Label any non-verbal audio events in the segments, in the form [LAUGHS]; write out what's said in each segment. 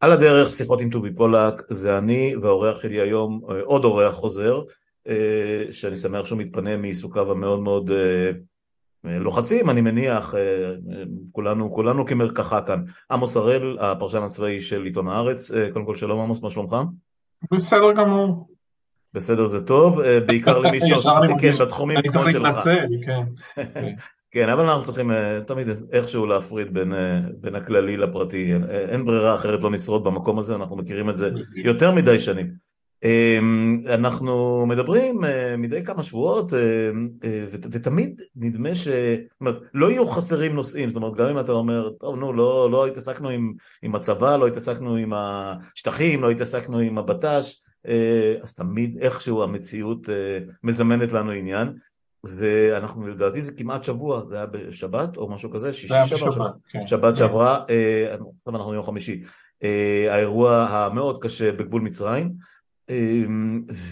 על הדרך, שיחות עם טובי פולק, זה אני והאורח שלי היום, אה, עוד אורח חוזר, אה, שאני שמח שהוא מתפנה מעיסוקיו המאוד מאוד לוחצים, אני מניח, כולנו, כולנו כמרקחה כאן. עמוס הראל, הפרשן הצבאי של עיתון הארץ, קודם כל שלום עמוס, מה שלומך? בסדר גמור. בסדר זה טוב, בעיקר למי [LAUGHS] שעושה, כן, בתחומים כמו שלך. אני צריך להתנצל, כן. [LAUGHS] כן, אבל אנחנו צריכים uh, תמיד איכשהו להפריד בין, uh, בין הכללי לפרטי, אין, אין ברירה אחרת לא נשרוד במקום הזה, אנחנו מכירים את זה יותר מדי שנים. Um, אנחנו מדברים מדי כמה שבועות, ות, ותמיד נדמה ש... זאת אומרת, לא יהיו חסרים נושאים, זאת אומרת, גם אם אתה אומר, טוב, נו, לא, לא התעסקנו עם, עם הצבא, לא התעסקנו עם השטחים, לא התעסקנו עם הבט"ש, אז תמיד איכשהו המציאות מזמנת לנו עניין. ואנחנו לדעתי זה כמעט שבוע, זה היה בשבת או משהו כזה, שישי שבת, שבת, כן. שבת כן. שעברה, אה, עכשיו אנחנו יום חמישי, אה, האירוע המאוד קשה בגבול מצרים, אה,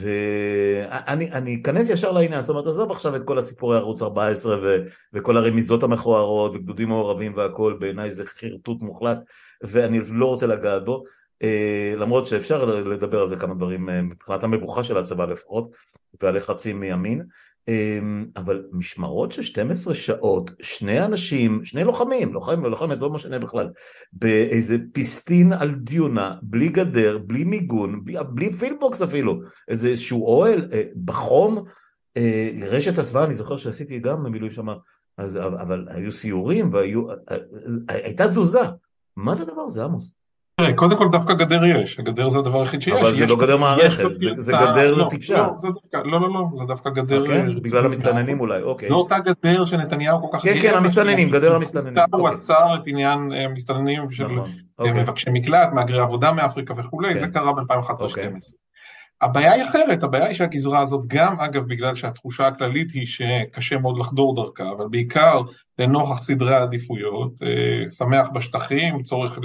ואני אכנס ישר לעניין, זאת אומרת עזוב עכשיו את כל הסיפורי ערוץ 14 ו, וכל הרמיזות המכוערות וגדודים מעורבים והכל, בעיניי זה חרטוט מוחלט ואני לא רוצה לגעת בו, למרות שאפשר לדבר על זה כמה דברים מבחינת המבוכה של הצבא לפחות והלחצים מימין. אמ, אבל משמרות של 12 שעות, שני אנשים, שני לוחמים, לוחמים ולוחמת, לא משנה בכלל, באיזה פיסטין על דיונה, בלי גדר, בלי מיגון, בלי, בלי פילבוקס אפילו, איזה איזשהו אוהל, אה, בחום, אה, רשת הסוואה, אני זוכר שעשיתי גם במילואים שם, אבל היו סיורים והיו, אה, הייתה תזוזה, מה זה הדבר הזה עמוס? קודם כל דווקא גדר יש, הגדר זה הדבר היחיד שיש. אבל זה לא גדר מערכת, זה גדר לא, טיפשה. לא, לא, לא, לא, זה דווקא גדר... אוקיי, בגלל המסתננים אולי, אוקיי. זו אותה גדר שנתניהו כל כך... כן, כן, המסתננים, גדר המסתננים. הוא אוקיי. עצר את עניין המסתננים של נכון, אוקיי. מבקשי מקלט, מהגרי עבודה מאפריקה וכולי, זה כן. קרה ב-2011-2012. הבעיה היא אחרת, הבעיה היא שהגזרה הזאת גם, אגב, בגלל שהתחושה הכללית היא שקשה מאוד לחדור דרכה, אבל בעיקר לנוכח סדרי העדיפויות, אה, שמח בשטחים, צורך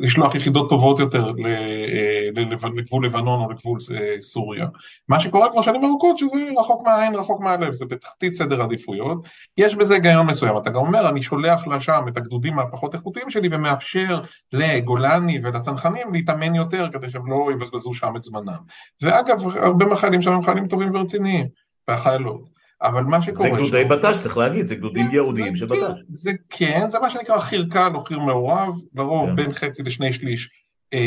לשלוח יחידות טובות יותר אה, לגבול לבנון או לגבול אה, סוריה. מה שקורה כבר שנים ארוכות שזה רחוק מהעין, רחוק מהלב, זה בתחתית סדר עדיפויות. יש בזה היגיון מסוים, אתה גם אומר, אני שולח לשם את הגדודים הפחות איכותיים שלי ומאפשר לגולני ולצנחנים להתאמן יותר כדי שהם לא יבזבזו שם את זמנם. ואגב, הרבה מהחיילים שם הם חיילים טובים ורציניים, והחיילות. אבל מה שקורה... זה גדודי בט"ש, צריך להגיד, זה גדודים כן, ייעודיים של בט"ש. זה כן, זה מה שנקרא חירקן או חיר מעורב, לרוב כן. בין חצי לשני שליש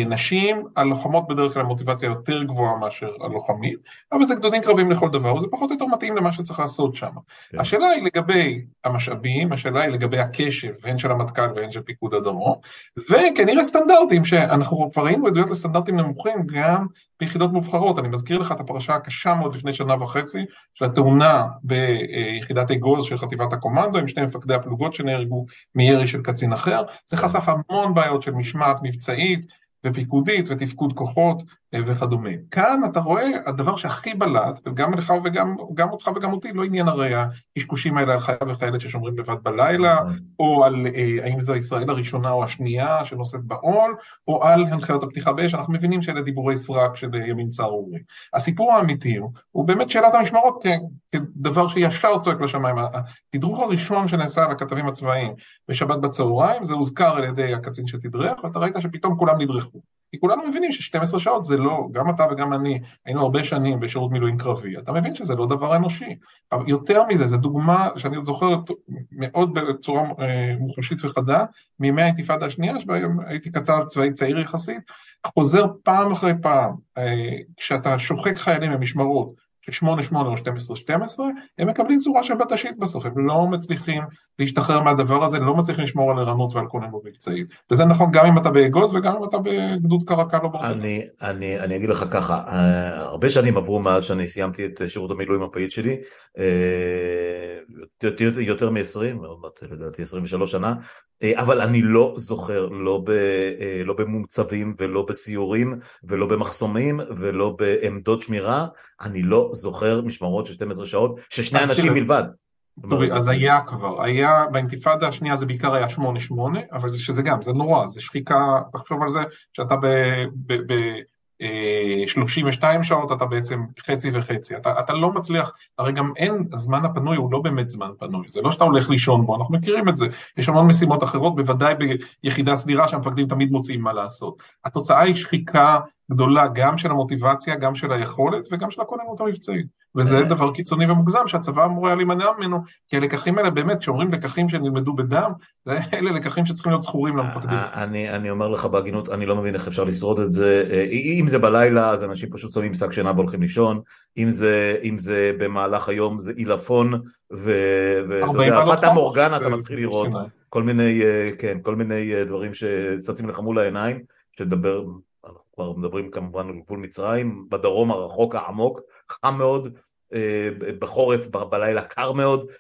נשים, הלוחמות בדרך כלל מוטיבציה יותר גבוהה מאשר הלוחמים, אבל זה גדודים קרבים לכל דבר, וזה פחות או יותר מתאים למה שצריך לעשות שם. כן. השאלה היא לגבי המשאבים, השאלה היא לגבי הקשב, הן של המטכ"ל והן של פיקוד הדרום, וכנראה סטנדרטים, שאנחנו כבר ראינו עדויות לסטנדרטים נמוכים גם ביחידות מובחרות. אני מזכיר לך את הפרשה הקשה מאוד לפני שנה וחצי, של התאונה ביחידת אגוז של חטיבת הקומנדו, עם שני מפקדי הפלוגות שנהרגו מירי של קצין אחר, זה חשף המון בעיות של משמעת מבצעית, ופיקודית ותפקוד כוחות וכדומה. כאן אתה רואה הדבר שהכי בלט, וגם לך וגם גם אותך וגם אותי, לא עניין הרי הקשקושים האלה על חייל וחיילת ששומרים לבד בלילה, נכון. או על אה, האם זו ישראל הראשונה או השנייה שנושאת בעול, או על הנחיות הפתיחה באש, אנחנו מבינים שאלה דיבורי סרק של ימין צהרורי. הסיפור האמיתי הוא, הוא באמת שאלת המשמרות כדבר שישר צועק לשמיים. התדרוך הראשון שנעשה על הכתבים הצבאיים בשבת בצהריים, זה הוזכר על ידי הקצין שתדרך, ואתה ראית שפתאום כולם נדרכו. כי כולנו מבינים ש-12 שעות זה לא, גם אתה וגם אני היינו הרבה שנים בשירות מילואים קרבי, אתה מבין שזה לא דבר אנושי. אבל יותר מזה, זו דוגמה שאני זוכר מאוד בצורה אה, מוחשית וחדה, מימי האינתיפאדה השנייה, שבה הייתי כתב צבאי צעיר יחסית, חוזר פעם אחרי פעם, אה, כשאתה שוחק חיילים במשמרות, של 8-8 או 12-12, הם מקבלים צורה של בט"שית בסוף, הם לא מצליחים להשתחרר מהדבר הזה, לא מצליחים לשמור על ערנות ועל כוננות מבצעית. וזה נכון גם אם אתה באגוז וגם אם אתה בגדוד קרקל או ברטל. אני, אני, אני אגיד לך ככה, אה, הרבה שנים עברו מאז שאני סיימתי את שירות המילואים הפעיל שלי, אה, יותר, יותר מ-20, לדעתי 23 שנה, אה, אבל אני לא זוכר, לא, ב, לא במומצבים ולא בסיורים ולא במחסומים ולא בעמדות שמירה, אני לא זוכר משמרות של 12 שעות, ששני אנשים מלבד. טובי, אז היה כבר, היה, באינתיפאדה השנייה זה בעיקר היה 8-8, אבל זה שזה גם, זה נורא, זה שחיקה, תחשוב על זה, שאתה ב... ב, ב 32 שעות אתה בעצם חצי וחצי, אתה, אתה לא מצליח, הרי גם אין, הזמן הפנוי הוא לא באמת זמן פנוי, זה לא שאתה הולך לישון בו, אנחנו מכירים את זה, יש המון משימות אחרות, בוודאי ביחידה סדירה שהמפקדים תמיד מוצאים מה לעשות. התוצאה היא שחיקה גדולה גם של המוטיבציה, גם של היכולת וגם של הכוננות המבצעית. וזה אה. דבר קיצוני ומוגזם שהצבא אמור היה להימנע ממנו, כי הלקחים האלה באמת, כשאומרים לקחים שנלמדו בדם, אלה לקחים שצריכים להיות זכורים למפקדים. אה, אני, אני אומר לך בהגינות, אני לא מבין איך אפשר לשרוד את זה. אה, אם זה בלילה, אז אנשים פשוט שמים שק שינה והולכים לישון, אם זה, אם זה במהלך היום זה עילפון, ואתה יודע, פטה מורגנה אתה מתחיל לראות כל מיני, כן, כל מיני דברים שצצים לך מול העיניים, שתדבר כבר מדברים כמובן על גבול מצרים, בדרום הרחוק העמוק, חם מאוד, אה, בחורף, בלילה קר מאוד,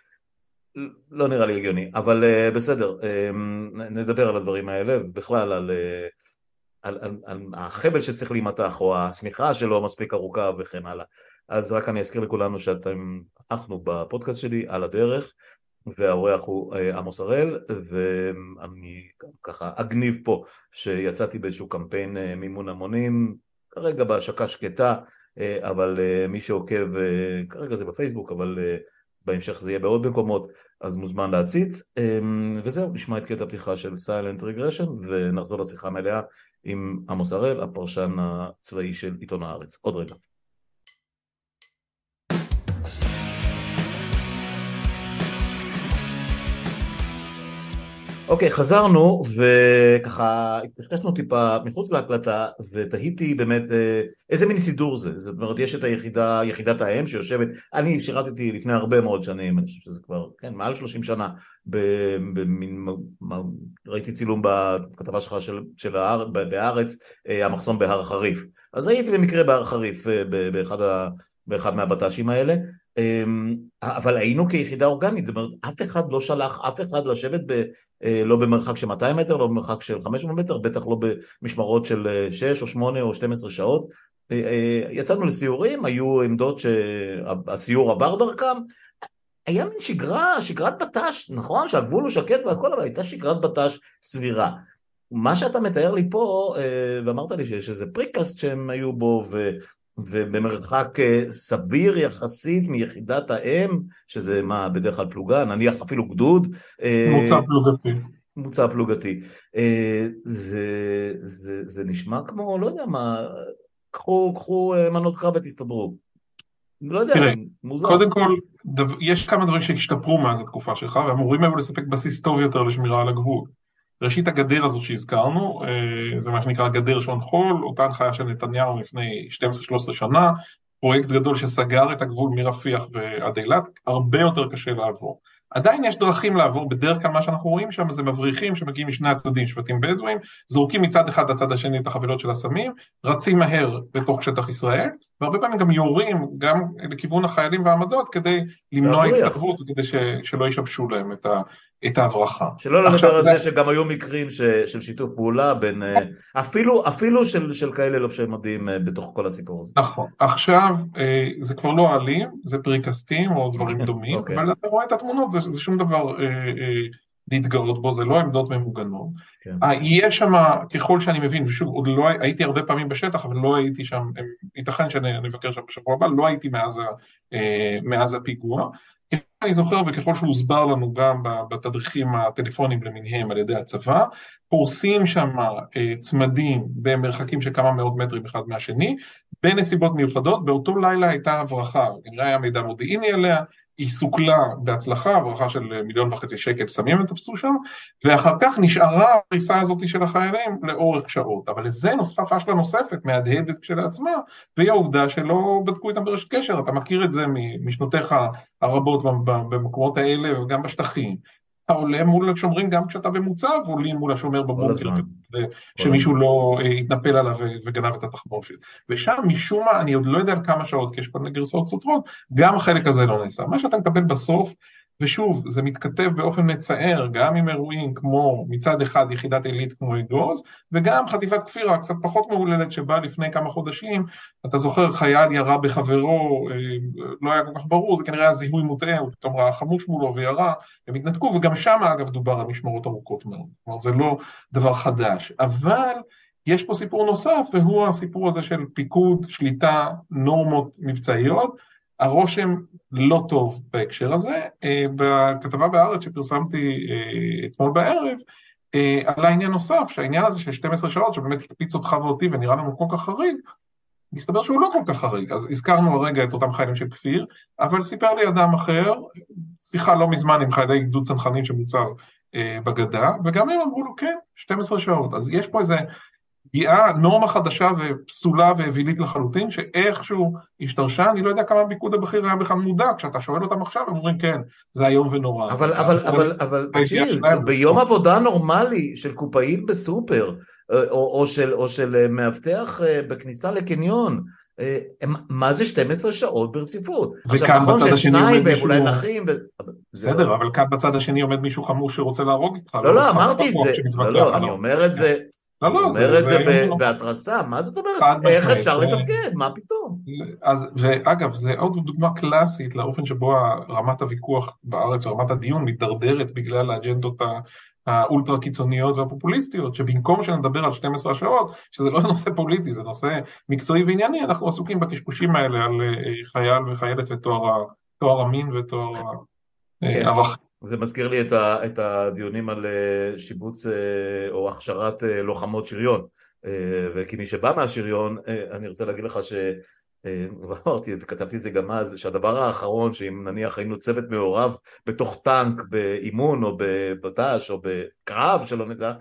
לא נראה לי הגיוני, אבל אה, בסדר, אה, נדבר על הדברים האלה, בכלל על, על, על, על החבל שצריך להימתח, או השמיכה שלו מספיק ארוכה וכן הלאה. אז רק אני אזכיר לכולנו שאתם, אנחנו בפודקאסט שלי על הדרך, והאורח הוא אה, עמוס הראל ואני ככה אגניב פה שיצאתי באיזשהו קמפיין אה, מימון המונים כרגע בהשקה שקטה אה, אבל מי שעוקב כרגע זה בפייסבוק אבל בהמשך זה יהיה בעוד מקומות אז מוזמן להציץ. וזהו נשמע את קטע פתיחה של סיילנט רגרשן ונחזור לשיחה מלאה עם עמוס הראל הפרשן הצבאי של עיתון הארץ. עוד רגע אוקיי, חזרנו, וככה התקשקשנו טיפה מחוץ להקלטה, ותהיתי באמת אה, איזה מין סידור זה. זאת אומרת, יש את היחידה, יחידת האם שיושבת, אני שירתתי לפני הרבה מאוד שנים, אני חושב שזה כבר, כן, מעל 30 שנה, במין, ראיתי צילום בכתבה שלך של, של האר, בהארץ, אה, המחסום בהר החריף. אז הייתי במקרה בהר החריף, אה, באחד, באחד מהבט"שים האלה, אבל היינו כיחידה אורגנית, זאת אומרת, אף אחד לא שלח אף אחד לשבת ב, אה, לא במרחק של 200 מטר, לא במרחק של 500 מטר, בטח לא במשמרות של 6 אה, או 8 או 12 שעות. אה, יצאנו לסיורים, היו עמדות שהסיור עבר דרכם, היה מין שגרה, שגרת בט"ש, נכון שהגבול הוא שקט והכל, אבל הייתה שגרת בט"ש סבירה. מה שאתה מתאר לי פה, ואמרת לי שיש איזה פריקאסט שהם היו בו, ובמרחק אה, סביר יחסית מיחידת האם, שזה מה, בדרך כלל פלוגה, נניח אפילו גדוד. אה, מוצא פלוגתי. מוצא פלוגתי. אה, זה, זה, זה נשמע כמו, לא יודע מה, קחו, קחו מנות קרב ותסתדרו. לא יודע, תראה, מוזר. קודם כל, דו, יש כמה דברים שהשתפרו מאז התקופה שלך, ואמורים היו לספק בסיס טוב יותר לשמירה על הגבול. ראשית הגדר הזאת שהזכרנו, אה, זה מה שנקרא גדר שעון חול, אותה הנחיה של נתניהו לפני 12-13 שנה, פרויקט גדול שסגר את הגבול מרפיח ועד אילת, הרבה יותר קשה לעבור. עדיין יש דרכים לעבור, בדרך כלל מה שאנחנו רואים שם זה מבריחים שמגיעים משני הצדדים, שבטים בדואים, זורקים מצד אחד לצד השני את החבילות של הסמים, רצים מהר בתוך שטח ישראל, והרבה פעמים גם יורים גם לכיוון החיילים והעמדות כדי למנוע התקרבות וכדי ש, שלא ישבשו להם את, ה, את ההברחה. שלא לדבר על זה שגם היו מקרים ש, של שיתוף פעולה בין, אה, אפילו, אפילו של, של כאלה לובשי מדים אה, בתוך כל הסיפור הזה. נכון, עכשיו אה, זה כבר לא אלים, זה פריקסטים או דברים דומים, okay. אוקיי. אבל אתה רואה את התמונות, זה, זה שום דבר להתגאות בו, זה לא עמדות ממוגנות. כן. יש שם, ככל שאני מבין, ושוב, עוד לא הייתי הרבה פעמים בשטח, אבל לא הייתי שם, ייתכן שאני אבקר שם בשבוע הבא, לא הייתי מאז, מאז הפיגוע. אני זוכר וככל שהוסבר לנו גם בתדריכים הטלפונים למיניהם על ידי הצבא, פורסים שם אה, צמדים במרחקים של כמה מאות מטרים אחד מהשני, בנסיבות מיוחדות, באותו לילה הייתה הברחה, כנראה היה מידע מודיעיני עליה, היא סוכלה בהצלחה, הברכה של מיליון וחצי שקל סמים הם תפסו שם, ואחר כך נשארה הפריסה הזאת של החיילים לאורך שעות. אבל לזה נוספה פשלה נוספת, מהדהדת כשלעצמה, והיא העובדה שלא בדקו איתם ברשת קשר, אתה מכיר את זה משנותיך הרבות במקומות האלה וגם בשטחים. אתה עולה מול השומרים גם כשאתה במוצב, עולים מול השומר בבוקר, שמישהו לא אה, יתנפל עליו וגנב את התחבושת. ושם משום מה, אני עוד לא יודע על כמה שעות, כי יש מיני גרסאות סותרות, גם החלק הזה לא נעשה. מה שאתה מקבל בסוף ושוב, זה מתכתב באופן מצער גם עם אירועים כמו מצד אחד יחידת עילית כמו אגוז, וגם חטיבת כפירה קצת פחות מהוללת שבאה לפני כמה חודשים, אתה זוכר חייל ירה בחברו, אה, לא היה כל כך ברור, זה כנראה היה זיהוי מוטעה, הוא פתאום ראה חמוש מולו וירה, הם התנתקו, וגם שם אגב דובר על משמרות ארוכות מאוד, כלומר זה לא דבר חדש, אבל יש פה סיפור נוסף, והוא הסיפור הזה של פיקוד, שליטה, נורמות מבצעיות. הרושם לא טוב בהקשר הזה. אה, בכתבה בהארץ שפרסמתי אה, אתמול בערב, עלה עניין נוסף, שהעניין הזה של 12 שעות, שבאמת הקפיץ אותך ואותי ונראה לנו כל כך חריג, מסתבר שהוא לא כל כך חריג. אז הזכרנו הרגע את אותם חיילים של כפיר, אבל סיפר לי אדם אחר, שיחה לא מזמן עם חיילי גדוד צנחנים שמוצר אה, בגדה, וגם הם אמרו לו, כן, 12 שעות. אז יש פה איזה פגיעה, נורמה חדשה ופסולה ואווילית לחלוטין, שאיכשהו השתרשה, אני לא יודע כמה הפיקוד הבכיר היה בכלל מודע, כשאתה שואל אותם עכשיו, הם אומרים כן, זה איום ונורא. אבל, אבל, אבל, אבל, תקשיב, ביום עבודה נורמלי של קופאית בסופר, אה, או, או, של, או של אה, מאבטח אה, בכניסה לקניון, מה זה 12 שעות ברציפות? עכשיו נכון שהם שניים והם אולי נחים ו... בסדר, לא... אבל כאן בצד השני עומד מישהו חמוש שרוצה להרוג איתך. לא, לא, לא אמרתי את זה, לא, לא, אני אומר את זה, לא, לא, זה... אומר את זה בהתרסה, מה זאת אומרת? איך אפשר לתפקד? מה פתאום? אז, ואגב, זה עוד דוגמה קלאסית לאופן שבו רמת הוויכוח בארץ ורמת הדיון מידרדרת בגלל האג'נדות האולטרה קיצוניות והפופוליסטיות, שבמקום שנדבר על 12 שעות, שזה לא [LAUGHS] נושא פוליטי, זה נושא מקצועי וענייני, אנחנו עסוקים בקשקושים האלה על אה, חייל וחיילת ותואר המין ותואר. כן. זה מזכיר לי את, ה, את הדיונים על אה, שיבוץ אה, או הכשרת אה, לוחמות שריון. וכמי שבא מהשריון אני רוצה להגיד לך ש... כתבתי את זה גם אז, שהדבר האחרון שאם נניח היינו צוות מעורב בתוך טנק באימון או בבט"ש או בקרב שלא נדע,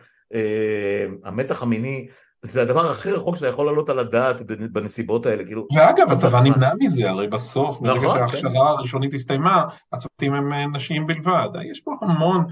המתח המיני זה הדבר הכי רחוק שאתה יכול לעלות על הדעת בנסיבות האלה, כאילו... ואגב, הצבא נמנע מזה, הרי בסוף, נכון, שההכשרה כן. הראשונית הסתיימה, הצוותים הם אה, נשיים בלבד. יש פה המון,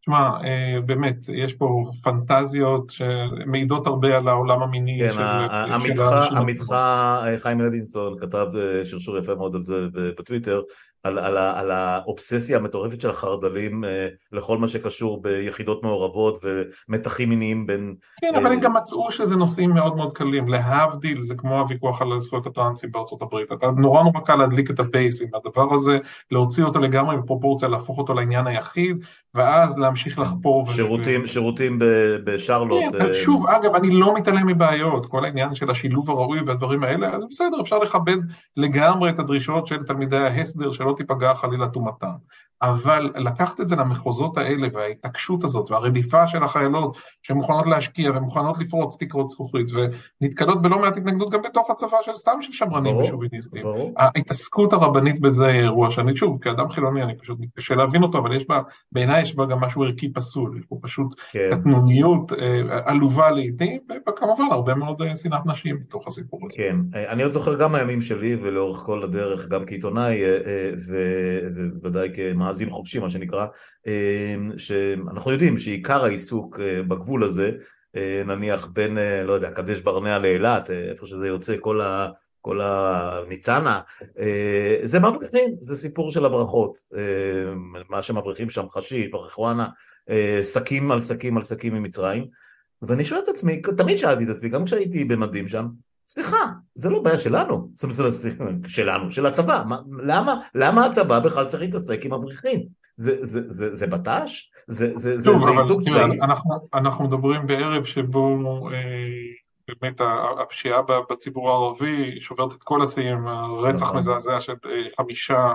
תשמע, אה, באמת, יש פה פנטזיות שמעידות הרבה על העולם המיני כן, של... עמיתך אה, חיים לוינסון כתב שרשור יפה מאוד על זה בטוויטר, על, על, על האובססיה המטורפת של החרד"לים אה, לכל מה שקשור ביחידות מעורבות ומתחים מיניים בין... כן, אבל הם גם מצאו שזה נושאים מאוד מאוד קלים. להבדיל, זה כמו הוויכוח על זכויות הטרנסים בארצות הברית. אתה נורא נורא קל להדליק את ה base עם הדבר הזה, להוציא אותו לגמרי בפרופורציה, להפוך אותו לעניין היחיד, ואז להמשיך לחפור. שירותים, ו... שירותים בשרלוט. כן, אה... שוב, אגב, אני לא מתעלם מבעיות, כל העניין של השילוב הראוי והדברים האלה, אז בסדר, אפשר לכבד לגמרי את הדרישות של תלמידי ההסדר, שלא תיפגע חלילה טומאתם. אבל לקחת את זה למחוזות האלה וההתעקשות הזאת והרדיפה של החיילות שמוכנות להשקיע ומוכנות לפרוץ תקרות זכוכית ונתקלות בלא מעט התנגדות גם בתוך הצבא של סתם של שמרנים ושוביניסטים. ההתעסקות הרבנית בזה היא אירוע שאני שוב כאדם חילוני אני פשוט מתקשה להבין אותו אבל יש בה בעיניי יש בה גם משהו ערכי פסול יש פה פשוט כן. קטנוניות אה, עלובה לעיתים וכמובן הרבה מאוד אה, שנאת נשים בתוך הסיפור הזה. כן אני עוד זוכר גם הימים שלי ולאורך כל הדרך גם כעיתונאי אה, ובוודאי מאזין חופשי מה שנקרא, אמ, שאנחנו יודעים שעיקר העיסוק אה, בגבול הזה, אה, נניח בין, אה, לא יודע, קדש ברנע לאילת, איפה שזה יוצא כל ה... כל הניצנה, זה מבריחים, זה סיפור של הברכות, מה שמבריחים שם חשיש, ברכואנה, שקים על שקים על שקים ממצרים, ואני שואל את עצמי, תמיד שאלתי את עצמי, גם כשהייתי במדים שם, סליחה, זה לא בעיה שלנו, זאת אומרת, שלנו, של הצבא, למה, למה הצבא בכלל צריך להתעסק עם מבריחים? זה, זה, זה, זה בט"ש? זה, זה, זה, זה עיסוק צבאי? אנחנו, אנחנו מדברים בערב שבו אה, באמת הפשיעה בציבור הערבי שוברת את כל השיאים, הרצח נכון. מזעזע של אה, חמישה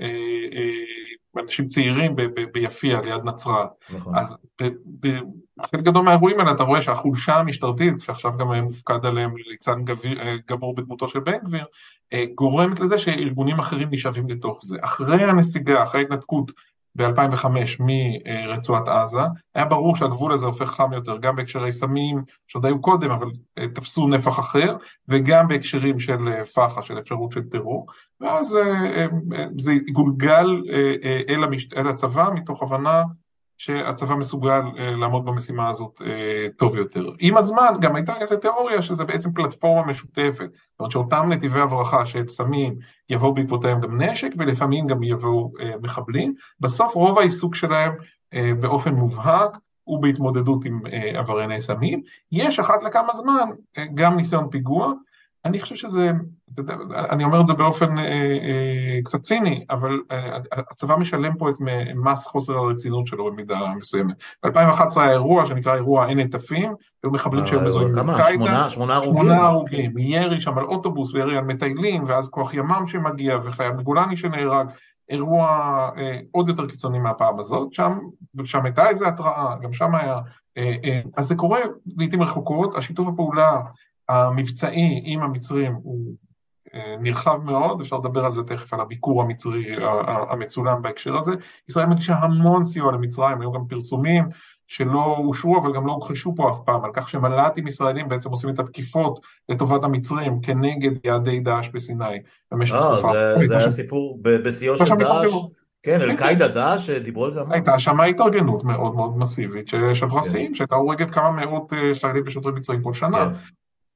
אה, אה, אנשים צעירים ביפיע ליד נצרת. נכון. אז בחלק גדול מהאירועים האלה אתה רואה שהחולשה המשטרתית, שעכשיו גם מופקד עליהם ליצן אה, גמור בדמותו של בן גביר, גורמת לזה שארגונים אחרים נשאבים לתוך זה. אחרי הנסיגה, אחרי ההתנתקות ב-2005 מרצועת עזה, היה ברור שהגבול הזה הופך חם יותר, גם בהקשרי סמים שעוד היו קודם, אבל אה, תפסו נפח אחר, וגם בהקשרים של אה, פח"ע, של אפשרות של טרור, ואז אה, זה גולגל אל, המשת... אל הצבא מתוך הבנה שהצבא מסוגל לעמוד במשימה הזאת טוב יותר. עם הזמן גם הייתה איזו תיאוריה שזה בעצם פלטפורמה משותפת, זאת אומרת שאותם נתיבי הברחה של סמים יבואו בעקבותיהם גם נשק ולפעמים גם יבואו מחבלים, בסוף רוב העיסוק שלהם באופן מובהק הוא בהתמודדות עם עברייני סמים, יש אחת לכמה זמן גם ניסיון פיגוע. אני חושב שזה, אני אומר את זה באופן אה, אה, קצת ציני, אבל אה, הצבא משלם פה את מס חוסר הרצינות שלו במידה מסוימת. ב-2011 היה אירוע שנקרא אירוע עין נטפים, היו מחבלים שהיו מזוהים עם קאידה. שמונה, הרוגים. שמונה הרוגים, ירי שם על אוטובוס וירי על מטיילים, ואז כוח ימ"מ שמגיע וחייל מגולני שנהרג. אירוע עוד יותר קיצוני מהפעם הזאת, שם, שם הייתה איזו התראה, גם שם היה, אז זה קורה לעיתים רחוקות, השיתוף הפעולה המבצעי עם המצרים הוא נרחב מאוד, אפשר לדבר על זה תכף, על הביקור המצרי המצולם בהקשר הזה. ישראל מגישה המון סיוע למצרים, היו גם פרסומים שלא אושרו אבל גם לא הוכחשו פה אף פעם, על כך שמל"טים ישראלים בעצם עושים את התקיפות לטובת המצרים כנגד יעדי דאעש בסיני במשך אה, תקופה. זה היה סיפור בשיאו של דאעש. כן, אל-קאעידה דאעש, דיברו על זה המון. הייתה שם התארגנות מאוד מאוד מסיבית ששברה כן. שיאים, שהייתה הורגת כמה מאות חיילים ושוטרים מצרים כל שנה.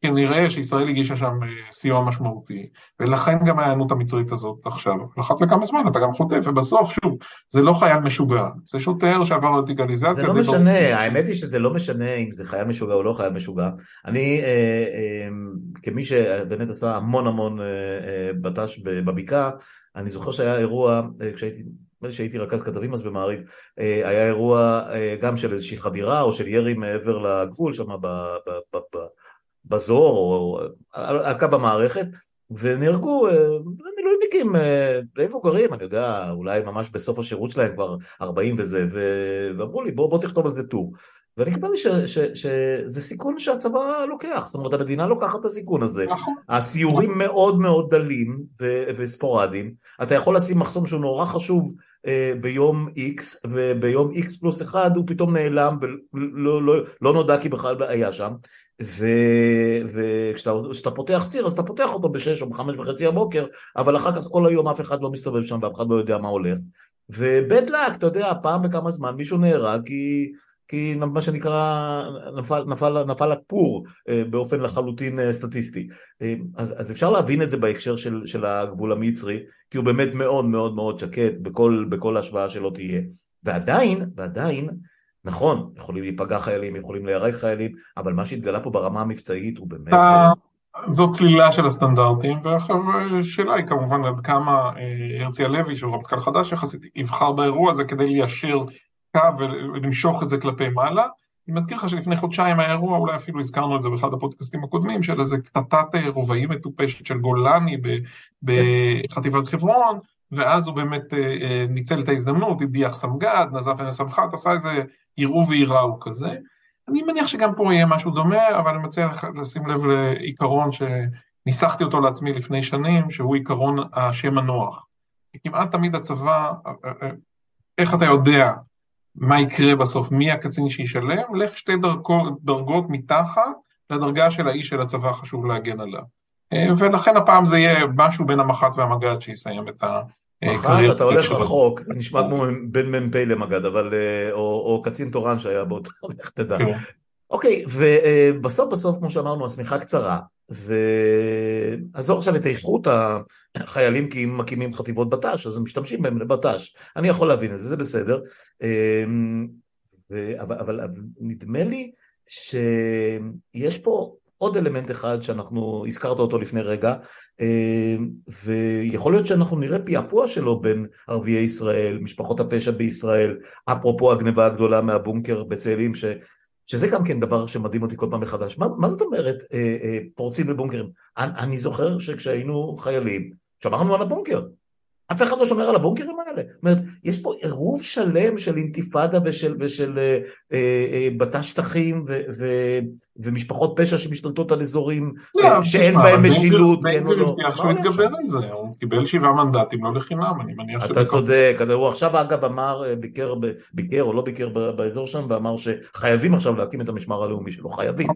כנראה שישראל הגישה שם אה, סיוע משמעותי, ולכן גם ההיענות המצרית הזאת עכשיו. אחת לכמה זמן אתה גם חוטף, ובסוף, שוב, זה לא חייל משוגע, זה שוטר שעבר רדיקליזציה. זה לא משנה, האמת היא שזה לא משנה אם זה חייל משוגע או לא חייל משוגע. אני, אה, אה, כמי שבאמת עשה המון המון אה, אה, בט"ש בבקעה, אני זוכר שהיה אירוע, אה, כשהייתי... נדמה לי שהייתי רכז כתבים אז במעריב, אה, היה אירוע אה, גם של איזושהי חדירה או של ירי מעבר לגבול שם בזור או על קו המערכת ונהרגו אה, מילואימניקים אה, די מבוגרים, אני יודע, אולי ממש בסוף השירות שלהם כבר 40 וזה, ואמרו לי בוא, בוא תכתוב על זה טור. ואני כתב לי שזה סיכון שהצבא לוקח, זאת אומרת המדינה לוקחת את הסיכון הזה, נכון. הסיורים מאוד מאוד דלים וספורדיים, אתה יכול לשים מחסום שהוא נורא חשוב אה, ביום X, וביום X פלוס אחד הוא פתאום נעלם ולא לא, לא נודע כי בכלל היה שם, וכשאתה פותח ציר אז אתה פותח אותו בשש או בחמש וחצי הבוקר אבל אחר כך כל היום אף אחד לא מסתובב שם ואף אחד לא יודע מה הולך. ובד לק, אתה יודע, פעם בכמה זמן מישהו נהרג כי, כי מה שנקרא נפל, נפל, נפל הפור אה, באופן לחלוטין אה, סטטיסטי. אז, אז אפשר להבין את זה בהקשר של, של הגבול המצרי כי הוא באמת מאוד מאוד מאוד שקט בכל, בכל השוואה שלא תהיה. ועדיין, ועדיין נכון, יכולים להיפגע חיילים, יכולים להיהרג חיילים, אבל מה שהתגלה פה ברמה המבצעית הוא באמת... אה, זו צלילה של הסטנדרטים, ועכשיו השאלה היא כמובן עד כמה אה, הרצי הלוי, שהוא רמטכ"ל חדש יחסית, יבחר באירוע הזה כדי ליישר קו ולמשוך את זה כלפי מעלה. אני מזכיר לך שלפני חודשיים היה אירוע, אולי אפילו הזכרנו את זה באחד הפודקאסטים הקודמים, של איזה קטטת אה, רובאים מטופשת של גולני בחטיבת חברון, ואז הוא באמת ניצל את ההזדמנות, הדיח סמג"ד, נזף ונסמכת, עשה איזה יראו וייראו כזה. אני מניח שגם פה יהיה משהו דומה, אבל אני מציע לשים לב לעיקרון שניסחתי אותו לעצמי לפני שנים, שהוא עיקרון השם הנוח. כמעט תמיד הצבא, איך אתה יודע מה יקרה בסוף, מי הקצין שישלם, לך שתי דרגות, דרגות מתחת לדרגה של האיש של הצבא חשוב להגן עליו. ולכן הפעם זה יהיה משהו בין המח"ט והמג"ד שיסיים את ה... אה, מחר אתה הולך רחוק, זה נשמע כמו בין מ"פ למג"ד, אבל, אה, או, קצין תורן שהיה באותו, [LAUGHS] לך תדע. כן. אוקיי, ובסוף בסוף, כמו שאמרנו, השמיכה קצרה, ועזוב עכשיו את איכות החיילים כי אם מקימים חטיבות בט"ש, אז הם משתמשים בהם לבט"ש. אני יכול להבין את זה, זה בסדר. אמ, אבל, אבל נדמה לי שיש פה עוד אלמנט אחד שאנחנו, הזכרת אותו לפני רגע, אה, ויכול להיות שאנחנו נראה פעפוע שלו בין ערביי ישראל, משפחות הפשע בישראל, אפרופו הגניבה הגדולה מהבונקר בצאלים, ש, שזה גם כן דבר שמדהים אותי כל פעם מחדש. מה, מה זאת אומרת אה, אה, פורצים לבונקרים? אני, אני זוכר שכשהיינו חיילים, שמרנו על הבונקר. אף אחד לא שומר על הבונקרים האלה. זאת אומרת, יש פה עירוב שלם של אינתיפאדה ושל, ושל אה, אה, אה, בתא שטחים ו, ו, ומשפחות פשע שמשתלטות על אזורים לא, אה, שאין בהם משילות, כן או לא. בן גביר על זה, הוא קיבל שבעה מנדטים, לא לחינם, אני מניח אתה צודק, הוא עכשיו אגב אמר, אה, ביקר, ביקר או לא ביקר באזור שם, ואמר שחייבים עכשיו להקים את המשמר הלאומי שלו, חייבים.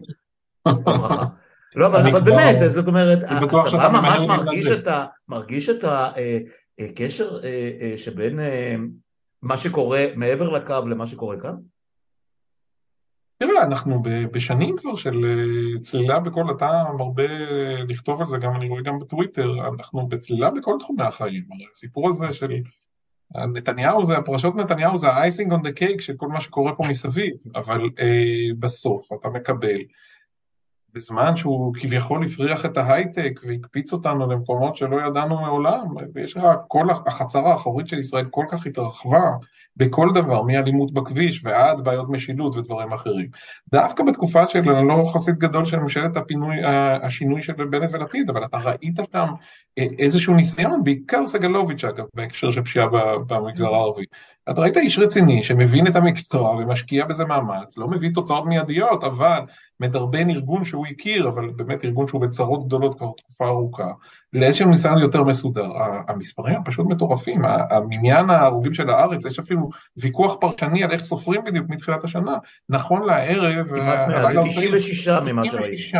לא, אבל באמת, זאת אומרת, הצבא ממש מרגיש את ה... אה, קשר אה, אה, שבין מה שקורה מעבר לקו למה שקורה כאן? תראה, אנחנו בשנים כבר של צלילה בכל, אתה מרבה לכתוב על זה, גם אני רואה גם בטוויטר, אנחנו בצלילה בכל תחומי החיים. הסיפור הזה של נתניהו זה, הפרשות נתניהו זה ה-icing on the cake של כל מה שקורה פה מסביב, אבל אה, בסוף אתה מקבל בזמן שהוא כביכול הפריח את ההייטק והקפיץ אותנו למקומות שלא ידענו מעולם, ויש לך כל החצר האחורית של ישראל כל כך התרחבה בכל דבר, מאלימות בכביש ועד בעיות משילות ודברים אחרים. דווקא בתקופה של, אני לא חסיד גדול של ממשלת הפינוי, השינוי של בנט ולפיד, אבל אתה ראית שם אה, איזשהו ניסיון, בעיקר סגלוביץ' אגב, בהקשר של פשיעה במגזר הערבי. אתה ראית איש רציני שמבין את המקצוע ומשקיע בזה מאמץ, לא מביא תוצאות מיידיות, אבל מדרבן ארגון שהוא הכיר, אבל באמת ארגון שהוא בצרות גדולות כבר תקופה ארוכה, לאיזשהו ניסיון יותר מסודר. המספרים הם פשוט מטורפים, המניין ההרוגים של הארץ, יש אפילו ויכוח פרשני על איך סופרים בדיוק מתחילת השנה. נכון לערב... כמעט 100, זה 96 ממה שראיתי. 96,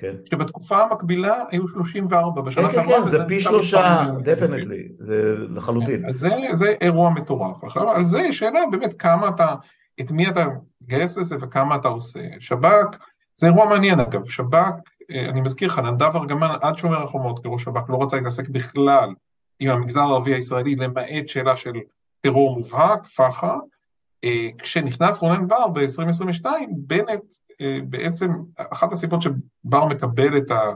כן. שבתקופה המקבילה היו 34, בשנה כן, כן, כן, זה פי שלושה, דפנטלי, זה לחלוטין. כן, זה, זה אירוע מטורף. עכשיו, על זה יש שאלה באמת כמה אתה, את מי אתה מגייס לזה וכמה אתה עושה. שב"כ, זה אירוע מעניין אגב, שב"כ, אני מזכיר לך, נדב ארגמן עד שומר החומות כראש שב"כ לא רצה להתעסק בכלל עם המגזר הערבי הישראלי, למעט שאלה של טרור מובהק, פח"ע. אה, כשנכנס רונן בר ב-2022, בנט אה, בעצם, אחת הסיבות שבר מקבל את, ה,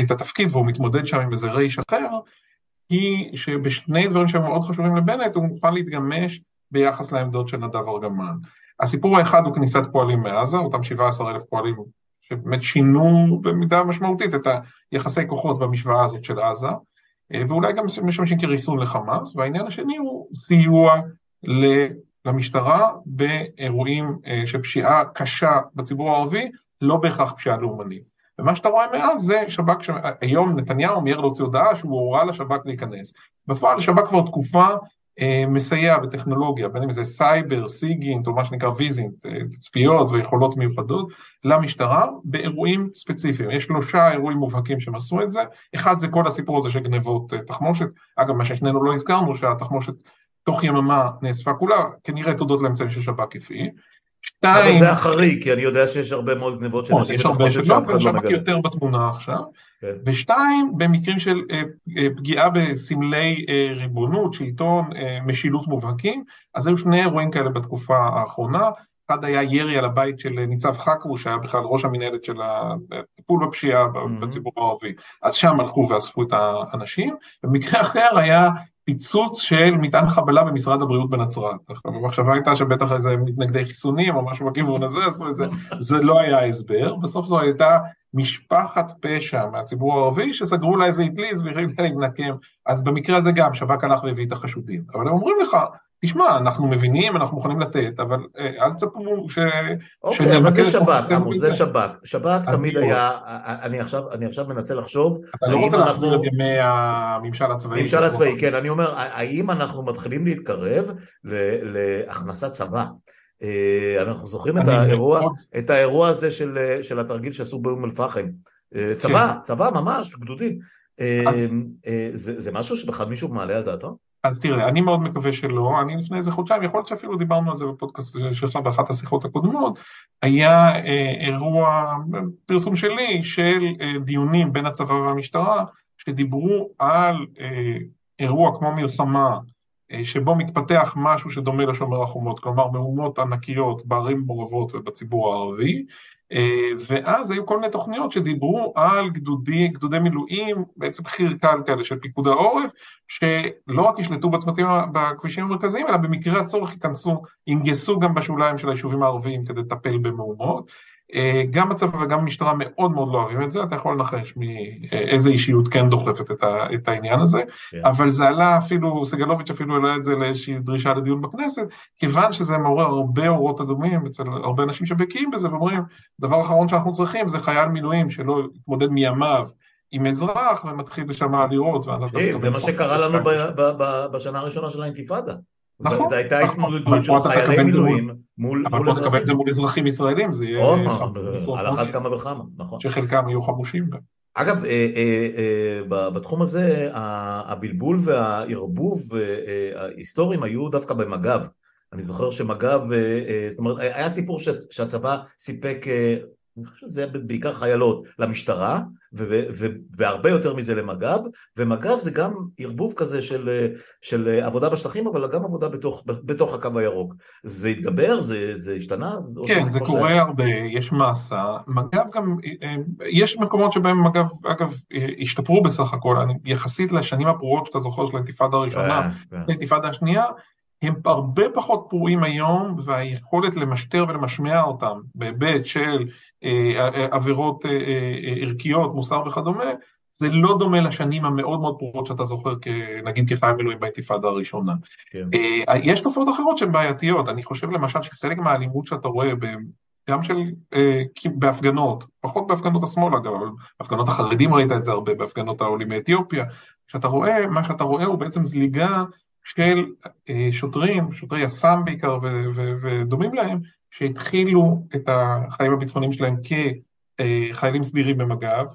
את התפקיד והוא מתמודד שם עם איזה רייש אחר, היא שבשני דברים שהם מאוד חשובים לבנט, הוא מוכן להתגמש ביחס לעמדות של נדב ארגמן. הסיפור האחד הוא כניסת פועלים מעזה, אותם 17 אלף פועלים שבאמת שינו במידה משמעותית את היחסי כוחות במשוואה הזאת של עזה, אה, ואולי גם משמשים כריסון לחמאס, והעניין השני הוא סיוע למשטרה באירועים אה, של פשיעה קשה בציבור הערבי, לא בהכרח פשיעה לאומנית. ומה שאתה רואה מאז זה שב"כ, היום נתניהו מיהר להוציא הודעה שהוא הורה לשב"כ להיכנס. בפועל שב"כ כבר תקופה מסייע בטכנולוגיה, בין אם זה סייבר, SIGINT או מה שנקרא VISINT, אה, תצפיות ויכולות מיוחדות למשטרה באירועים ספציפיים. יש שלושה אירועים מובהקים שהם עשו את זה, אחד זה כל הסיפור הזה של גנבות אה, תחמושת, אגב מה ששנינו לא הזכרנו שהתחמושת תוך יממה נאספה כולה, כנראה תודות לאמצעים ששב"כ הפעיל. שתיים... אבל זה החריג, כי אני יודע שיש הרבה מאוד גנבות של נשק בתחמושת שאף אחד לא מגלה. יותר בתמונה עכשיו. כן. ושתיים, במקרים של אה, אה, פגיעה בסמלי אה, ריבונות, שלטון, משילות מובהקים, אז היו שני אירועים כאלה בתקופה האחרונה. אחד היה ירי על הבית של ניצב חכרוש, שהיה בכלל ראש המנהלת של הטיפול בפשיעה mm-hmm. בציבור הערבי. אז שם הלכו ואספו את האנשים. במקרה אחר היה פיצוץ של מטען חבלה במשרד הבריאות בנצרת. המחשבה הייתה שבטח איזה מתנגדי חיסונים או משהו בכיוון הזה עשו את זה, זה לא היה ההסבר, בסוף זו הייתה משפחת פשע מהציבור הערבי שסגרו לה איזה אטליז והחליטה להתנקם, אז במקרה הזה גם שב"כ הלך והביא את החשודים, אבל הם אומרים לך, תשמע, אנחנו מבינים, אנחנו מוכנים לתת, אבל אה, אל תצפו ש... אוקיי, אבל זה שב"כ, עמוס, זה שב"כ. שב"כ תמיד היה, אני עכשיו, אני עכשיו מנסה לחשוב... אתה לא רוצה להחזיר את ימי הממשל הצבאי. הממשל הצבאי, כן, אני אומר, האם אנחנו מתחילים להתקרב להכנסת צבא? אה, אנחנו זוכרים את האירוע, את האירוע הזה של, של התרגיל שעשו באום אל-פחם. אה, צבא, כן. צבא ממש, גדודים. זה, זה משהו שבכלל מישהו מעלה על דעתו? אז תראה, אני מאוד מקווה שלא, אני לפני איזה חודשיים, יכול להיות שאפילו דיברנו על זה בפודקאסט שלך באחת השיחות הקודמות, היה אה, אירוע, פרסום שלי, של אה, דיונים בין הצבא והמשטרה, שדיברו על אה, אירוע כמו מלחמה, אה, שבו מתפתח משהו שדומה לשומר החומות, כלומר מהומות ענקיות בערים מעורבות ובציבור הערבי, אה, ואז היו כל מיני תוכניות שדיברו על גדודי, גדודי מילואים, בעצם חי"ר קל כאלה של פיקוד העורף, שלא רק ישלטו בצמתים, בכבישים המרכזיים, אלא במקרה הצורך ייכנסו, ינגסו גם בשוליים של היישובים הערביים כדי לטפל במהומות. אה, גם הצבא וגם המשטרה מאוד מאוד לא אוהבים את זה, אתה יכול לנחש מאיזה אישיות כן דוחפת את, ה, את העניין הזה, yeah. כן. אבל זה עלה אפילו, סגלוביץ' אפילו העלה את זה לאיזושהי דרישה לדיון בכנסת, כיוון שזה מעורר הרבה אורות אדומים אצל הרבה אנשים שבקיאים בזה ואומרים, דבר אחרון שאנחנו צריכים זה חייל מילואים שלא יתמודד מימיו עם אזרח ומתחיל שם לירות. זה מה שקרה לנו בשנה הראשונה של האינתיפאדה. נכון. זו הייתה נכון. התמודדות של חיילי מילואים מול. אבל פה תקבל את זה מול אזרחים ישראלים, זה יהיה... על אחת כמה וכמה, נכון. שחלקם יהיו חמושים גם. אגב, אה, אה, אה, בתחום הזה הבלבול והערבוב ההיסטוריים היו דווקא במג"ב. אני זוכר שמג"ב, זאת אומרת, היה סיפור שהצבא סיפק אני חושב שזה בעיקר חיילות למשטרה, והרבה יותר מזה למג"ב, ומג"ב זה גם ערבוב כזה של, של עבודה בשטחים, אבל גם עבודה בתוך, בתוך הקו הירוק. זה התגבר? זה, זה השתנה? כן, זה קורה שהיה... הרבה, יש מסה. מג"ב גם, יש מקומות שבהם מג"ב, אגב, השתפרו בסך הכל, יחסית לשנים הפרועות שאתה זוכר של האינתיפאדה הראשונה, אה, כן. האינתיפאדה השנייה, הם הרבה פחות פרועים היום, והיכולת למשטר ולמשמע אותם בהיבט של אה, אה, עבירות אה, אה, ערכיות, מוסר וכדומה, זה לא דומה לשנים המאוד מאוד פרועות שאתה זוכר, נגיד כחייל מילואים באינתיפאדה הראשונה. כן. אה, יש תופעות אחרות שהן בעייתיות, אני חושב למשל שחלק מהאלימות שאתה רואה, גם של, אה, בהפגנות, פחות בהפגנות השמאל אגב, אבל בהפגנות החרדים ראית את זה הרבה, בהפגנות העולים מאתיופיה, כשאתה רואה, מה שאתה רואה הוא בעצם זליגה של אה, שוטרים, שוטרי יס"מ בעיקר ודומים להם, שהתחילו את החיים הביטחוניים שלהם כחיילים סדירים במג"ב,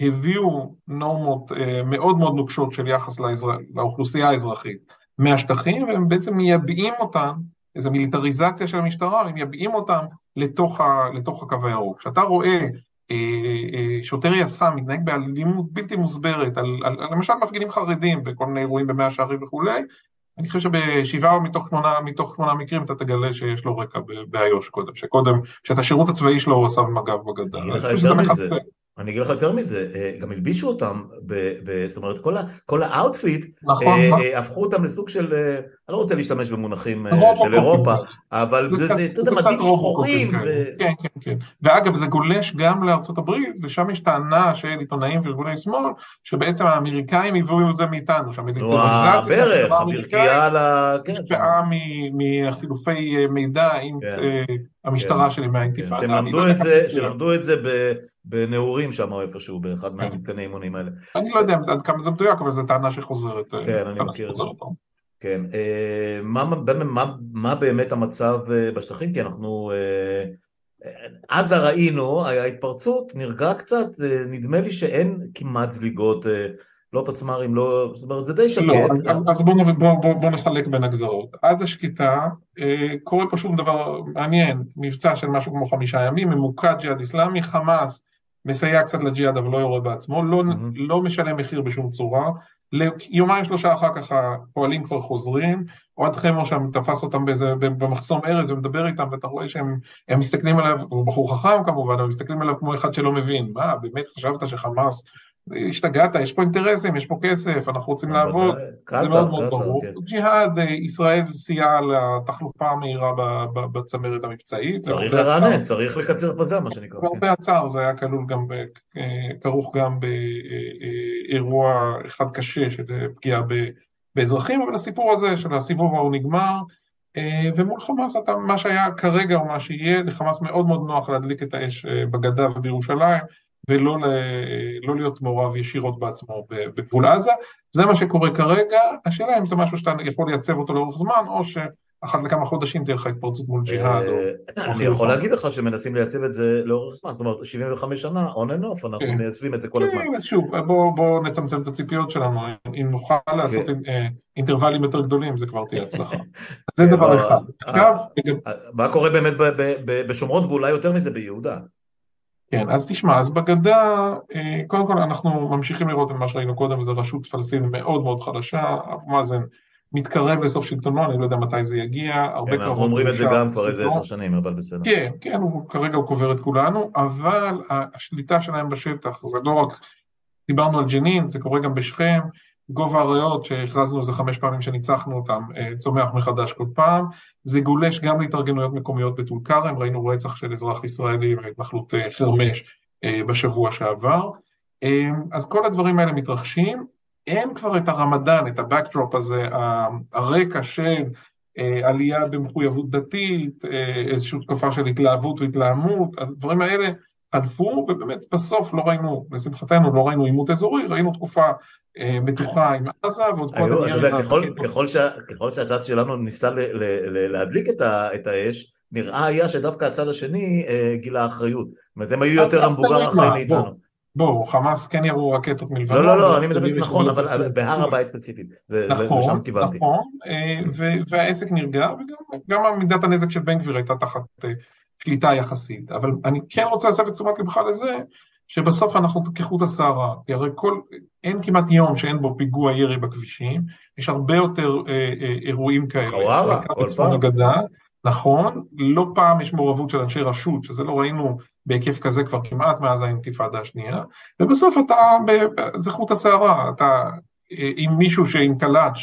הביאו נורמות אה, מאוד מאוד נוקשות של יחס לאזר... לאוכלוסייה האזרחית מהשטחים, והם בעצם מייבאים אותם, איזו מיליטריזציה של המשטרה, הם מייבאים אותם לתוך, ה... לתוך הקו הירוק. כשאתה רואה אה, אה, שוטר יס"מ מתנהג באלימות בלתי מוסברת, על, על, על למשל מפגינים חרדים בכל מיני אירועים במאה שערים וכולי, אני חושב שבשבעה מתוך שמונה, מתוך שמונה מקרים אתה תגלה שיש לו רקע באיו"ש קודם, שקודם, שאת השירות הצבאי שלו הוא עשה במג"ב בגדה. אני אגיד לך יותר מזה, אה, גם הלבישו אותם, ב, ב, זאת אומרת כל, ה, כל ה outfit, נכון, אה, נכון. אה, הפכו אותם לסוג של, אה, אני לא רוצה להשתמש במונחים של אירופה, אבל זה, זה, אתה יודע, מדים שחורים. ו... כן, כן, כן. ואגב, זה גולש גם לארצות הברית, ושם יש טענה של עיתונאים וארגוני שמאל, שבעצם האמריקאים הביאו את זה מאיתנו, שהמיליטריזציה של הברכייה על ה... כן, השפעה מחילופי מידע עם כן. המשטרה כן. של מהאינתיפאדה. שהם למדו את זה בנעורים שם או איפשהו, באחד כן. מהמתקני אימונים האלה. אני לא יודע עד כמה זה מדויק, אבל זו טענה שחוזרת. כן, אני מכיר את זה. כן, אה, מה, מה, מה באמת המצב אה, בשטחים? כי אנחנו, אה, אז ראינו, ההתפרצות נרגע קצת, נדמה לי שאין כמעט זליגות, לא פצמ"רים, לא, זאת אומרת זה די שקט. לא, אז, אז בואו בוא, בוא, בוא נחלק בין הגזרות. אז השקיטה, קורה פה שום דבר מעניין, מבצע של משהו כמו חמישה ימים, ממוקד ג'יהאד איסלאמי, חמאס מסייע קצת לג'יהאד אבל לא יורד בעצמו, לא, mm-hmm. לא משלם מחיר בשום צורה, יומיים שלושה אחר כך הפועלים כבר חוזרים, אוהד חמו שם תפס אותם באיזה, במחסום ארז ומדבר איתם ואתה רואה שהם מסתכלים עליו, הוא בחור חכם כמובן, הם מסתכלים עליו כמו אחד שלא מבין, מה באמת חשבת שחמאס השתגעת, יש פה אינטרסים, יש פה כסף, אנחנו רוצים לעבוד, זה מאוד מאוד ברור. כן. ג'יהאד, אה, ישראל סייעה לתחלופה המהירה בצמרת המבצעית. צריך לרענן, צריך לקצר בזה מה שנקרא. והרבה כן. הצער, זה היה כלול גם, אה, כרוך גם באירוע אחד קשה של פגיעה באזרחים, אבל הסיפור הזה של הסיבוב ההוא נגמר. אה, ומול חמאס אתה, מה שהיה כרגע או מה שיהיה, לחמאס מאוד מאוד נוח להדליק את האש בגדה ובירושלים, ולא לא להיות מעורב ישירות בעצמו בגבול עזה. זה מה שקורה כרגע, השאלה אם זה משהו שאתה יכול לייצב אותו לאורך זמן, או שאחת לכמה חודשים תהיה לך התפרצות מול ג'יהאד. אה, אני יכול להגיד לך שמנסים לייצב את זה לאורך זמן, זאת אומרת 75 שנה, on and off, אנחנו כן. מייצבים את זה כל הזמן. כן, שוב, בואו נצמצם את הציפיות שלנו, אם נוכל לעשות אה, אינטרוולים יותר גדולים זה כבר תהיה הצלחה. [LAUGHS] זה כן, דבר אחד. מה קורה באמת בשומרון ואולי יותר מזה ביהודה? כן, אז תשמע, אז בגדה, אה, קודם כל אנחנו ממשיכים לראות את מה שראינו קודם, זו רשות פלסטינית מאוד מאוד חדשה, אבו מאזן מתקרב לסוף שלטונו, אני לא יודע מתי זה יגיע, הרבה כן, אנחנו אומרים את זה גם כבר איזה עשר שנים, אבל בסדר. כן, כן, הוא, כרגע הוא קובר את כולנו, אבל השליטה שלהם בשטח, זה לא רק, דיברנו על ג'נין, זה קורה גם בשכם, גובה הריאות, שהכרזנו איזה חמש פעמים שניצחנו אותם, אה, צומח מחדש כל פעם. זה גולש גם להתארגנויות מקומיות בטול כרם, ראינו רצח של אזרח ישראלי בהתנחלות אה, חרמש אה, בשבוע שעבר. אז כל הדברים האלה מתרחשים. אין כבר את הרמדאן, את ה-backdrop הזה, הרקע של עלייה במחויבות דתית, איזושהי תקופה של התלהבות והתלהמות, הדברים האלה חלפו, ובאמת בסוף לא ראינו, לשמחתנו לא ראינו עימות אזורי, ראינו תקופה אה, מתוחה עם עזה ועוד. אתה יודע, ככל שהצד שלנו ניסה להדליק את האש, נראה היה שדווקא הצד השני אה, גילה אחריות. זאת אומרת, הם היו יותר המבוגר אחראי מאיתנו. בואו, חמאס כן ירו רקטות מלבנון. לא, לא, לא, אני מדבר נכון, אבל בהר הבית ספציפית. נכון. נכון, אה, והעסק נרגע, וגם מידת הנזק של בן גביר הייתה תחת שליטה יחסית. אבל אני כן רוצה להסב את תשומת לבך לזה, שבסוף אנחנו כחוט השערה, כי הרי כל, אין כמעט יום שאין בו פיגוע ירי בכבישים, יש הרבה יותר אה, אה, אירועים כאלה. חווארה, כל פעם. הגדה, נכון, לא פעם יש מעורבות של אנשי רשות, שזה לא ראינו בהיקף כזה כבר כמעט מאז האינתיפאדה השנייה, ובסוף אתה, זה חוט השערה, אתה, אה, עם מישהו שעם קלאץ'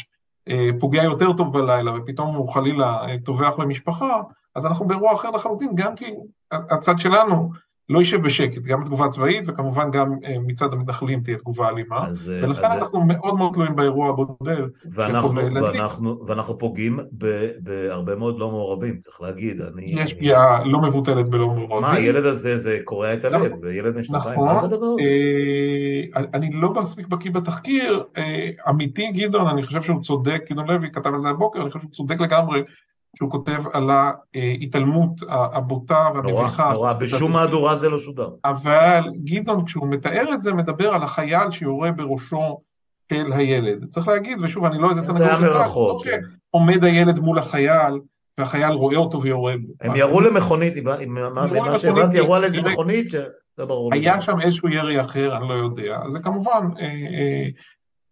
אה, פוגע יותר טוב בלילה ופתאום הוא חלילה אה, טובח במשפחה, אז אנחנו באירוע אחר לחלוטין, גם כי הצד שלנו לא יישב בשקט, גם תגובה צבאית וכמובן גם אה, מצד המתנחלים תהיה תגובה אלימה, אז, אה, ולכן אז... אנחנו מאוד מאוד תלויים באירוע הבודד. ואנחנו, ואנחנו, ואנחנו פוגעים ב, בהרבה מאוד לא מעורבים, צריך להגיד. אני, יש פגיעה אני... לא מבוטלת בלא מעורבים. מה, הילד הזה זה קורע את הלב, נכון, ילד משנתיים, נכון, מה זה הדבר הזה? אה, אני לא מספיק בקיא בתחקיר, אה, אמיתי גדעון, אני חושב שהוא צודק, גדעון לוי כתב על זה הבוקר, אני חושב שהוא צודק לגמרי. שהוא כותב על ההתעלמות הבוטה והמביכה. נורא, נורא, בשום מהדורה זה לא שודר. אבל גדעון, כשהוא מתאר את זה, מדבר על החייל שיורה בראשו של הילד. צריך להגיד, ושוב, אני לא איזה סנגור זה היה מרחוק. כן. עומד הילד מול החייל, והחייל רואה אותו ויורה בו. הם ירו למכונית, ממה שהבנתי, ירו על איזה מכונית, ברור. היה שם איזשהו ירי אחר, אני לא יודע. זה כמובן...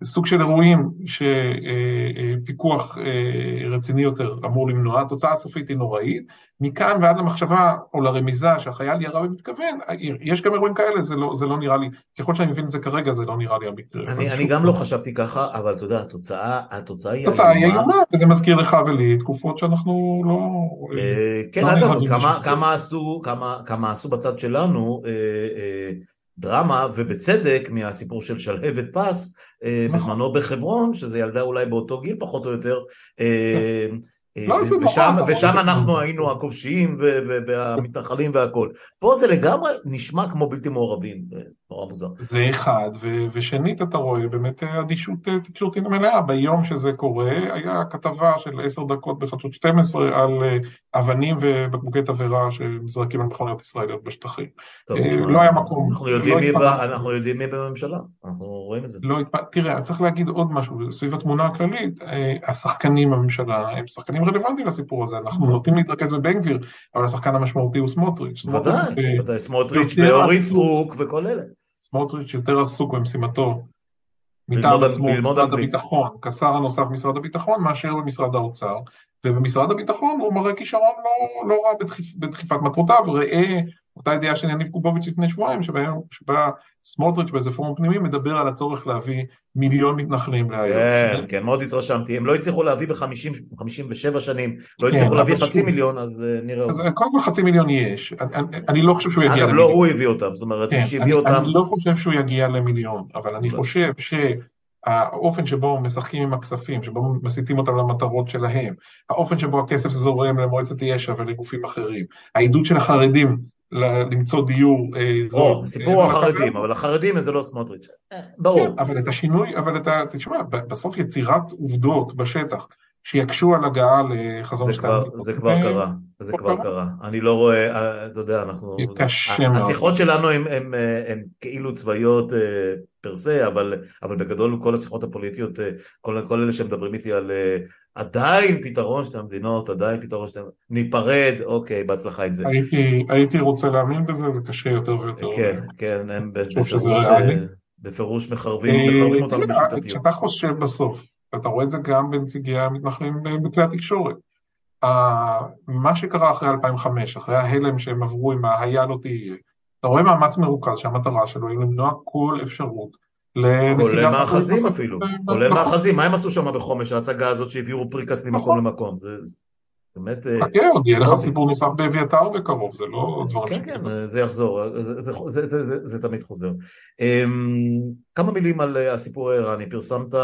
אה, אה, סוג של אירועים שפיקוח אה, רציני יותר אמור למנוע, התוצאה הסופית היא נוראית, מכאן ועד למחשבה או לרמיזה שהחייל ירה במתכוון, יש גם אירועים כאלה, זה לא, זה לא נראה לי, ככל שאני מבין את זה כרגע, זה לא נראה לי המקרה. אני, אני גם לא חשבתי ככה, אבל אתה יודע, התוצאה, התוצאה היא התוצאה היא איומה, וזה מזכיר לך ולי תקופות שאנחנו לא... אה, כן, לא אגב, כמה, כמה, עשו, כמה, כמה עשו בצד שלנו, אה, דרמה, ובצדק, מהסיפור של שלהבת פס, אה. בזמנו בחברון, שזה ילדה אולי באותו גיל פחות או יותר, אה, אה, לא, ושם, ושם אנחנו היינו הכובשים והמתנחלים והכל. פה זה לגמרי נשמע כמו בלתי מעורבים, נורא מוזר. זה אחד, ושנית אתה רואה באמת אדישות תקשורתית מלאה. ביום שזה קורה, היה כתבה של עשר דקות בחדשות 12 על אבנים ובקבוקי תבערה שנזרקים על מכוניות ישראליות בשטחים. טוב, לא היה מקום. אנחנו יודעים, לא מי, בה, אנחנו יודעים מי בממשלה, אנחנו רואים את זה. לא, תראה, צריך להגיד עוד משהו, סביב התמונה הכללית, השחקנים בממשלה הם שחקנים רלוונטיים לסיפור הזה, אנחנו נוטים להתרכז בבן גביר, אבל השחקן המשמעותי הוא סמוטריץ'. ודאי, סמוטריץ' ואורית סטרוק וכל אלה. סמוטריץ' יותר עסוק במשימתו מטעם עצמו במשרד הביטחון, כשר הנוסף במשרד הביטחון, מאשר במשרד האוצר, ובמשרד הביטחון הוא מראה כישרון לא, לא רע בדחיפ, בדחיפת מטרותיו, ראה אותה ידיעה של יניב קובוביץ' לפני שבועיים, שבה סמוטריץ' באיזה פורום פנימי מדבר על הצורך להביא מיליון מתנחלים להיום. כן, כן, מאוד התרשמתי. הם לא הצליחו להביא ב-57 שנים, לא כן, הצליחו להביא חצי מיליון, אז אה, נראה. אז קודם כל חצי מיליון יש. אני לא חושב שהוא יגיע למיליון. אגב, לא הוא הביא אותם, זאת אומרת, מי שהביא אותם... אני לא חושב שהוא יגיע למיליון, אבל אני חושב ש... האופן שבו משחקים עם הכספים, שבו מסיטים אותם למטרות שלהם, האופן שבו הכסף זורם למועצת יש"ע ולגופים אחרים, העידוד של החרדים למצוא דיור אה, זול. סיפור החרדים, אבל החרדים זה לא סמוטריץ'. אה, ברור. כן, אבל את השינוי, אבל אתה, תשמע, בסוף יצירת עובדות בשטח שיקשו על הגעה לחזון שתיים. זה כבר קרה, זה כבר קרה. אני לא רואה, אה, אתה יודע, אנחנו... קשה מאוד. השיחות שלנו הן כאילו צבאיות פר אבל בגדול כל השיחות הפוליטיות, כל אלה שמדברים איתי על עדיין פתרון שתי המדינות, עדיין פתרון שתי המדינות, ניפרד, אוקיי, בהצלחה עם זה. הייתי, הייתי רוצה להאמין בזה, זה קשה יותר ויותר. כן, כן, הם בפירוש, אה, בפירוש מחרבים, אה, מחרבים אותנו בשיטתיות. כשאתה חושב בסוף, ואתה רואה את זה גם בנציגי המתנחלים בכלי התקשורת, מה שקרה אחרי 2005, אחרי ההלם שהם עברו עם ההיה לא תהיה, אתה רואה מאמץ מרוכז שהמטרה שלו היא למנוע כל אפשרות כולל מאחזים אפילו, כולל. מאחזים, מה הם עשו שם בחומש, ההצגה הזאת שהעבירו פריקס ממקום נכון. למקום, זה באמת... אה, חכה, עוד יהיה לך סיפור נוסף באביתר בקרוב, זה לא דברים כן, כן, זה יחזור, זה תמיד חוזר. אמ, כמה מילים על אה, הסיפור האיראני, פרסמת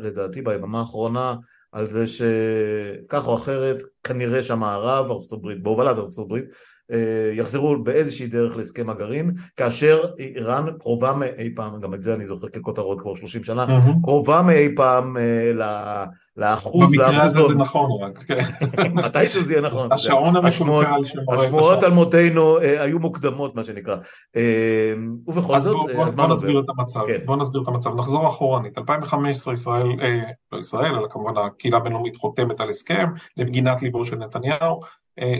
לדעתי ביממה האחרונה על זה שכך או אחרת, כנראה שהמערב, הברית, בהובלת אה, יחזרו באיזושהי דרך להסכם הגרעין, כאשר איראן קרובה מאי פעם, גם את זה אני זוכר ככותרות כבר 30 שנה, קרובה מאי פעם אה, לאחוז, במקרה הזה זה נכון רק, כן. [LAUGHS] מתישהו זה יהיה נכון. השעון המקולקל השמועות על מותינו אה, היו מוקדמות מה שנקרא. ובכל זאת, בוא נסביר את המצב, כן. בוא נסביר את המצב, נחזור אחורנית, 2015 ישראל, לא ישראל, אלא כמובן הקהילה הבינלאומית חותמת על הסכם למגינת ליבו של נתניהו,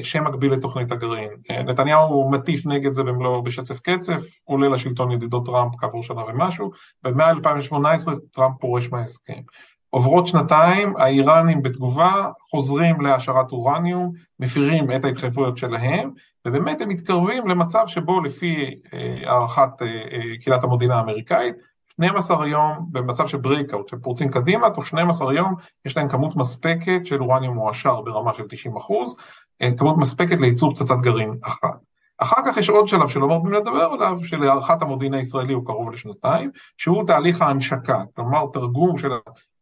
שמקביל לתוכנית הגרעין. נתניהו מטיף נגד זה במלוא בשצף קצף, עולה לשלטון ידידות טראמפ כעבור שנה ומשהו, במאי 2018 טראמפ פורש מההסכם. עוברות שנתיים, האיראנים בתגובה חוזרים להעשרת אורניום, מפירים את ההתחייבויות שלהם, ובאמת הם מתקרבים למצב שבו לפי אה, הערכת אה, אה, קהילת המודיעין האמריקאית, 12 יום במצב של breakout, שפורצים קדימה, תוך 12 יום יש להם כמות מספקת של אורניום מועשר ברמה של 90 אחוז, כמות מספקת לייצור פצצת גרעין אחת. אחר כך יש עוד שלב שלא מרבים לדבר עליו, שלהערכת המודיעין הישראלי הוא קרוב לשנתיים, שהוא תהליך ההנשקה, כלומר תרגום של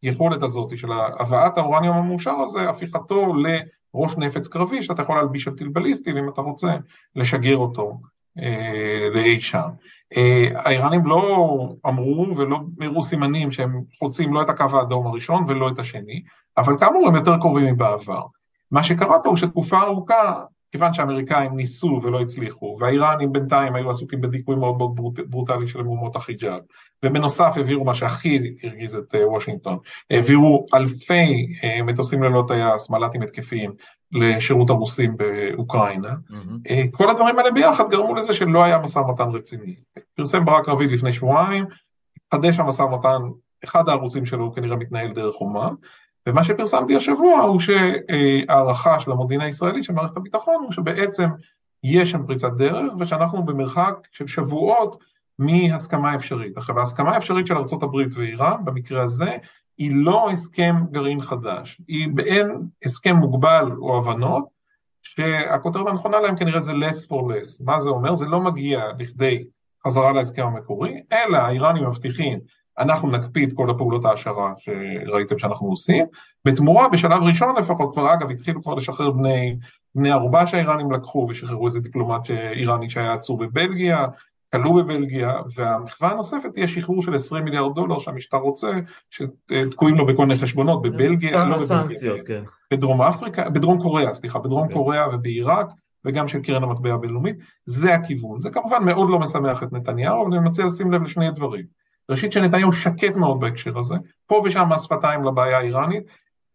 היכולת הזאת של הבאת האורניום המועשר הזה, הפיכתו לראש נפץ קרבי שאתה יכול להלביש על טיל בליסטי ואם אתה רוצה לשגר אותו אה, לאי שם. אה, האיראנים לא אמרו ולא הראו סימנים שהם חוצים לא את הקו האדום הראשון ולא את השני, אבל כאמור הם יותר קרובים מבעבר. מה שקרה פה הוא שתקופה ארוכה כיוון שהאמריקאים ניסו ולא הצליחו, והאיראנים בינתיים היו עסוקים בדיכוי מאוד מאוד ברוטלי של מהומות החיג'אב, ובנוסף העבירו מה שהכי הרגיז את אה, וושינגטון, העבירו אלפי אה, מטוסים ללא טייס, מל"טים התקפיים, לשירות הרוסים באוקראינה. Mm-hmm. כל הדברים האלה ביחד גרמו לזה שלא היה משא ומתן רציני. פרסם ברק רביד לפני שבועיים, חדש המשא ומתן, אחד הערוצים שלו כנראה מתנהל דרך אומה, ומה שפרסמתי השבוע הוא שהערכה של המודיעין הישראלי של מערכת הביטחון הוא שבעצם יש שם פריצת דרך ושאנחנו במרחק של שבועות מהסכמה אפשרית. עכשיו ההסכמה האפשרית של ארה"ב ואיראן במקרה הזה היא לא הסכם גרעין חדש, היא באין הסכם מוגבל או הבנות שהכותרת הנכונה להם כנראה זה less for less. מה זה אומר? זה לא מגיע לכדי חזרה להסכם המקורי, אלא האיראנים מבטיחים אנחנו נקפיא את כל הפעולות ההשערה שראיתם שאנחנו עושים. בתמורה, בשלב ראשון לפחות, כבר אגב, התחילו כבר לשחרר בני, בני ערובה שהאיראנים לקחו ושחררו איזה דיפלומט איראני שהיה עצור בבלגיה, כלוא בבלגיה, והמחווה הנוספת תהיה שחרור של 20 מיליארד דולר שהמשטר רוצה, שתקועים לו בכל מיני חשבונות בבלגיה, לא סנקציות, כן. בדרום אפריקה, בדרום קוריאה, סליחה, בדרום כן. קוריאה ובעיראק, וגם של קרן המטבע הבינלאומית, זה הכיוון. זה כמובן מאוד לא משמח את נתניהו, אבל אני מציע לשים לב לשני דברים. ראשית שנתניהו שקט מאוד בהקשר הזה, פה ושם מס שפתיים לבעיה האיראנית,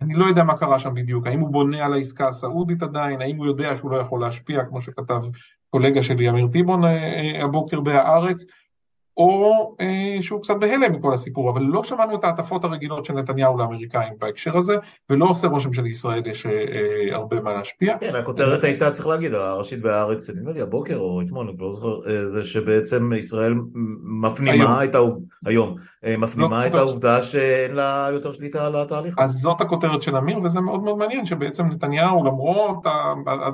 אני לא יודע מה קרה שם בדיוק, האם הוא בונה על העסקה הסעודית עדיין, האם הוא יודע שהוא לא יכול להשפיע, כמו שכתב קולגה שלי אמיר טיבון אה, אה, הבוקר בהארץ, או אה, שהוא קצת בהלם מכל הסיפור, אבל לא שמענו את העטפות הרגילות של נתניהו לאמריקאים בהקשר הזה, ולא עושה רושם שלישראל יש אה, אה, הרבה מה להשפיע. כן, הכותרת הייתה, צריך להגיד, הראשית בהארץ, נדמה לי הבוקר או אתמול, אני לא זוכר, זה שבעצם ישראל מפנימה את העובדה, היום, מפנימה לא, את העובדה שאין לה יותר שליטה על התהליך אז זאת הכותרת של אמיר, וזה מאוד מאוד מעניין, שבעצם נתניהו, למרות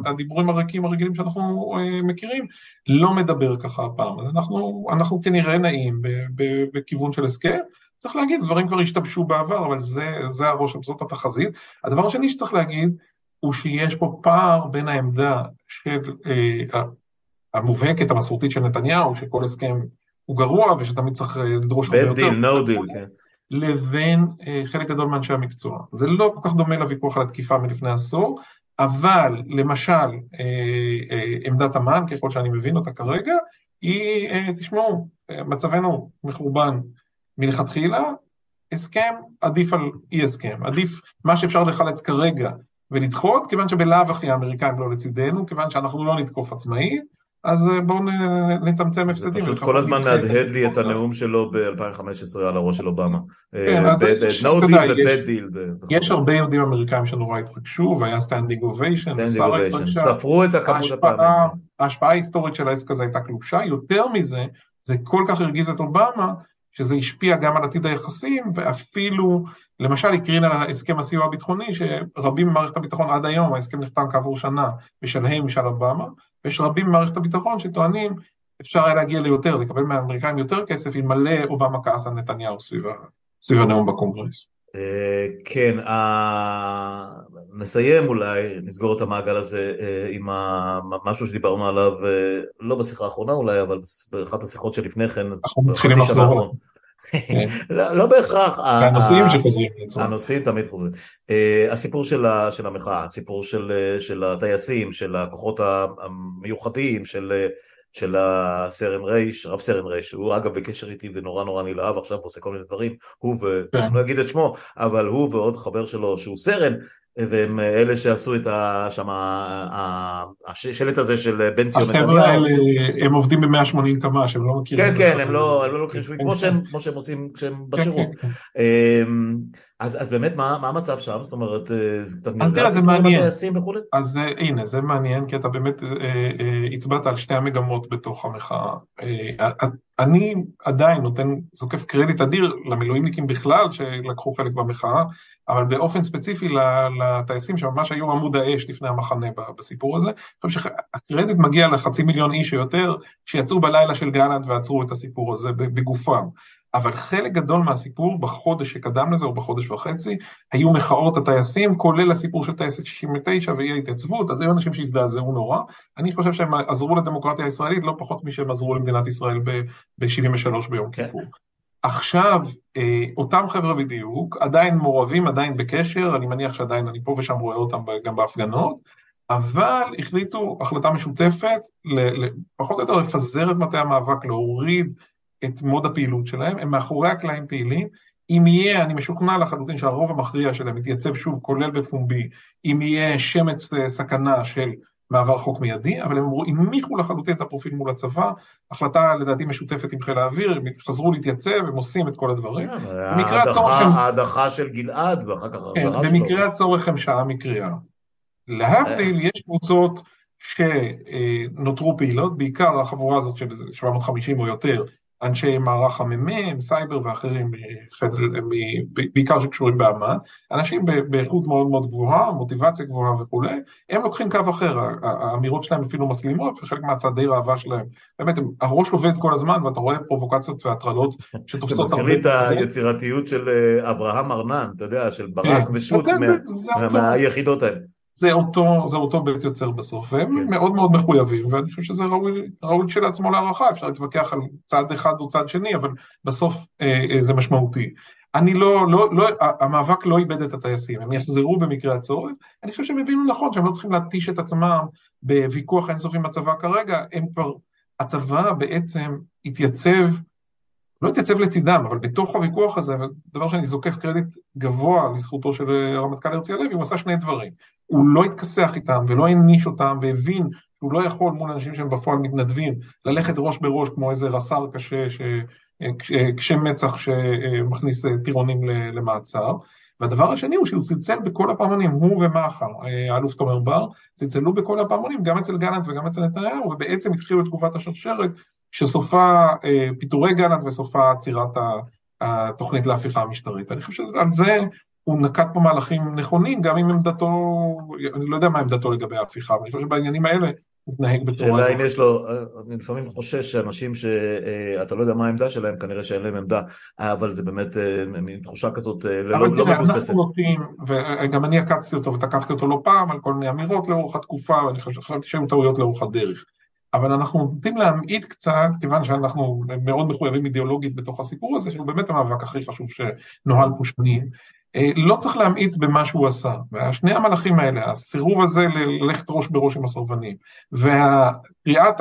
הדיבורים הריקים הרגילים שאנחנו אה, מכירים, לא מדבר ככה הפעם. אנחנו, אנחנו כנראה נעים בכיוון של הסכם. צריך להגיד, דברים כבר השתבשו בעבר, אבל זה, זה הרושם, זאת התחזית. הדבר השני שצריך להגיד, הוא שיש פה פער בין העמדה של אה, המובהקת, המסורתית של נתניהו, שכל הסכם הוא גרוע ושתמיד צריך אה, לדרוש הרבה יותר. deal, no deal, כן. לבין אה, חלק גדול מאנשי המקצוע. זה לא כל כך דומה לוויכוח על התקיפה מלפני עשור, אבל למשל אה, עמדת אמ"ן, ככל שאני מבין אותה כרגע, היא, תשמעו, מצבנו מחורבן מלכתחילה, הסכם עדיף על אי הסכם, עדיף מה שאפשר לחלץ כרגע ולדחות, כיוון שבלאו הכי האמריקאים לא לצידנו, כיוון שאנחנו לא נתקוף עצמאית, אז אה, בואו נצמצם הפסדים. זה פשוט כל הזמן מהדהד לי את הנאום שלו ב-2015 על הראש של אובמה. כן, אה, no deal ו-bad deal. יש הרבה יהודים אמריקאים שנורא התרגשו, והיה standing ovation, ספרו את הכמות הפעמים. ההשפעה ההיסטורית של העסק הזה הייתה קלושה, יותר מזה, זה כל כך הרגיז את אובמה, שזה השפיע גם על עתיד היחסים, ואפילו, למשל הקרין על הסכם הסיוע הביטחוני, שרבים ממערכת הביטחון עד היום, ההסכם נחתם כעבור שנה, בשלהי ממשל אובמה, ויש רבים במערכת הביטחון שטוענים אפשר היה להגיע ליותר, לקבל מהאמריקאים יותר כסף אלמלא אובמה כעס על נתניהו סביב, הנאום בקונגרס. אה, כן, נסיים אולי, נסגור את המעגל הזה אה, עם משהו שדיברנו עליו, אה, לא בשיחה האחרונה אולי, אבל באחת השיחות שלפני כן, אנחנו מתחילים לחזור. כן. [LAUGHS] לא, לא בהכרח. הנושאים שחוזרים. הנושאים תמיד חוזרים. הסיפור של המחאה, הסיפור של הטייסים, של הכוחות המיוחדים, של של הסרן רייש, רב סרן רייש, הוא אגב בקשר איתי ונורא נורא נלהב עכשיו עושה כל מיני דברים, הוא ו... כן. אני לא אגיד את שמו, אבל הוא ועוד חבר שלו שהוא סרן, והם אלה שעשו את שם, השלט הזה של בן ציון נתניהו. החבר'ה האלה, הם עובדים ב-180 קמ"ש, הם לא מכירים. כן, כן, הם לא לוקחים שווים, כמו שהם עושים כשהם כן, בשירות. אז, אז באמת מה, מה המצב שם? זאת אומרת, אה, זה קצת נרגע סיפור הטייסים וכולי? אז אה, הנה, זה מעניין כי אתה באמת אה, הצבעת על שתי המגמות בתוך המחאה. אה, אני עדיין נותן, זוקף קרדיט אדיר למילואימניקים בכלל שלקחו חלק במחאה, אבל באופן ספציפי לטייסים שממש היו עמוד האש לפני המחנה בסיפור הזה. אני חושב שהקרדיט מגיע לחצי מיליון איש או יותר שיצאו בלילה של גלנט ועצרו את הסיפור הזה בגופם. אבל חלק גדול מהסיפור בחודש שקדם לזה, או בחודש וחצי, היו מחאות הטייסים, כולל הסיפור של טייסת 69 ואי ההתייצבות, אז היו אנשים שהזדעזעו נורא. אני חושב שהם עזרו לדמוקרטיה הישראלית לא פחות משהם עזרו למדינת ישראל ב-73 ביום כן. כיפור. עכשיו, אה, אותם חבר'ה בדיוק, עדיין מעורבים, עדיין בקשר, אני מניח שעדיין אני פה ושם רואה אותם גם בהפגנות, אבל החליטו החלטה משותפת, פחות או יותר לפזר את מטה המאבק, להוריד את מוד הפעילות שלהם, הם מאחורי הקלעים פעילים, אם יהיה, אני משוכנע לחלוטין שהרוב המכריע שלהם יתייצב שוב, כולל בפומבי, אם יהיה שמץ אה, סכנה של מעבר חוק מיידי, אבל הם הנמיכו לחלוטין את הפרופיל מול הצבא, החלטה לדעתי משותפת עם חיל האוויר, הם חזרו להתייצב, הם עושים את כל הדברים. כן, במקרה הצורך הם... ההדחה של גלעד ואחר כך כן, החזרה שלו. במקרה הצורך הם שעה מקריאה. להבדיל, יש קבוצות שנותרו פעילות, בעיקר החבורה הזאת של 750 או יותר, אנשי מערך המ"מ, סייבר ואחרים, בעיקר שקשורים באמ"ן, אנשים באיכות מאוד מאוד גבוהה, מוטיבציה גבוהה וכולי, הם לוקחים קו אחר, האמירות שלהם אפילו מסלימות, וחלק מהצעדי ראווה שלהם, באמת, הראש עובד כל הזמן, ואתה רואה פרובוקציות והטרלות [LAUGHS] שתופסות הרבה... זה מזכיר לי את היצירתיות של אה, אברהם ארנן, אתה יודע, של ברק כן. ושות' מהיחידות האלה. זה אותו, זה אותו בית יוצר בסוף, והם כן. מאוד מאוד מחויבים, ואני חושב שזה ראוי, ראוי כשלעצמו להערכה, אפשר להתווכח על צד אחד או צד שני, אבל בסוף אה, אה, זה משמעותי. אני לא, לא, לא, המאבק לא איבד את הטייסים, הם יחזרו במקרה הצורך, אני חושב שהם הבינו נכון שהם לא צריכים להתיש את עצמם בוויכוח אינסופי עם הצבא כרגע, הם כבר, הצבא בעצם התייצב לא התייצב לצידם, אבל בתוך הוויכוח הזה, דבר שאני זוקף קרדיט גבוה לזכותו של הרמטכ"ל הרצי הלוי, הוא עשה שני דברים. הוא לא התכסח איתם ולא העניש אותם והבין שהוא לא יכול מול אנשים שהם בפועל מתנדבים ללכת ראש בראש כמו איזה רס"ר קשה, קשה מצח שמכניס טירונים למעצר. והדבר השני הוא שהוא צלצל בכל הפעמונים, הוא ומח"ר, האלוף תומר בר, צלצלו בכל הפעמונים, גם אצל גלנט וגם אצל נתניהו, ובעצם התחילו את תקופת השרשרת שסופה אה, פיטורי גלנט וסופה עצירת התוכנית להפיכה המשטרית. אני חושב שעל זה הוא נקט פה מהלכים נכונים, גם אם עמדתו, אני לא יודע מה עמדתו לגבי ההפיכה, אבל אני חושב שבעניינים האלה מתנהג בצורה הזאת. אם יש לו, אני לפעמים חושש שאנשים שאתה לא יודע מה העמדה שלהם, כנראה שאין להם עמדה, אבל זה באמת אה, מין תחושה כזאת אה, לא, לא מבוססת. אבל אנחנו נוטים, וגם אני עקצתי אותו ותקפתי אותו לא פעם על כל מיני אמירות לאורך התקופה, ואני חשבתי שהיו טעויות לאורך הדרך. אבל אנחנו נוטים להמעיט קצת, כיוון שאנחנו מאוד מחויבים אידיאולוגית בתוך הסיפור הזה, שהוא באמת המאבק הכי חשוב שנוהל פה שנים. אה, לא צריך להמעיט במה שהוא עשה. והשני המלאכים האלה, הסירוב הזה ללכת ראש בראש עם הסרבנים, והקריאת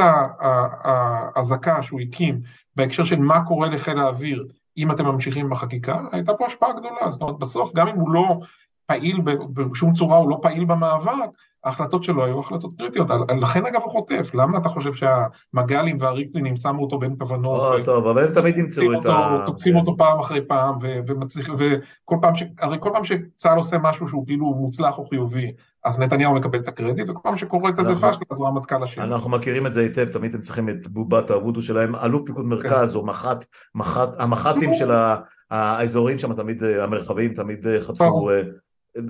האזעקה שהוא הקים בהקשר של מה קורה לחיל האוויר אם אתם ממשיכים בחקיקה, הייתה פה השפעה גדולה. זאת אומרת, בסוף, גם אם הוא לא פעיל, בשום צורה הוא לא פעיל במאבק, ההחלטות שלו היו החלטות קריטיות, לכן אגב הוא חוטף, למה אתה חושב שהמג"לים והריקלינים שמו אותו בין כוונות? או, טוב, אבל הם תמיד ימצאו את ה... תוקפים אותו פעם אחרי פעם, ומצליחים, וכל פעם ש... הרי כל פעם שצה"ל עושה משהו שהוא כאילו מוצלח או חיובי, אז נתניהו מקבל את הקרדיט, וכל פעם שקורה את איזה פאשלה, אז רמטכ"ל השני. אנחנו מכירים את זה היטב, תמיד הם צריכים את בובת הוודו שלהם, אלוף פיקוד מרכז כן. או מח"ט, המח"טים של האזורים שם תמיד, המרחביים תמיד חטפו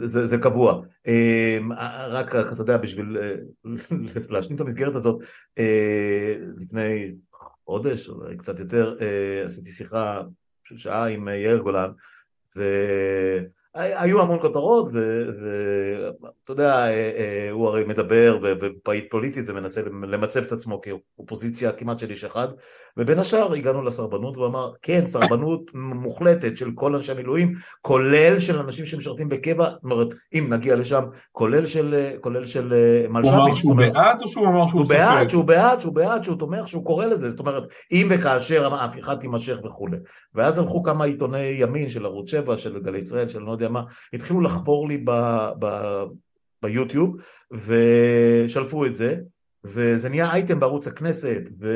זה, זה קבוע. אמ, רק, רק, אתה יודע, בשביל אה, [LAUGHS] להשלים את המסגרת הזאת, אה, לפני חודש, אולי קצת יותר, אה, עשיתי שיחה של שעה עם יאיר גולן, היו המון כותרות, ואתה יודע, אה, אה, הוא הרי מדבר ופעיל פוליטית ומנסה למצב את עצמו כאופוזיציה כמעט של איש אחד, ובין השאר הגענו לסרבנות והוא אמר, כן, סרבנות מוחלטת של כל אנשי המילואים, כולל של אנשים שמשרתים בקבע, זאת אומרת, אם נגיע לשם, כולל של, כולל של מלש"בים. הוא אמר שהוא בעד או שהוא אמר שהוא הוא בעד, שהוא בעד, שהוא בעד, שהוא תומך, שהוא קורא לזה, זאת אומרת, אם וכאשר ההפיכה תימשך וכולי. ואז הלכו כמה עיתוני ימין של ערוץ 7, של גלי ישראל, של לא יודע מה, התחילו לחפור לי ב, ב, ביוטיוב ושלפו את זה, וזה נהיה אייטם בערוץ הכנסת, ו,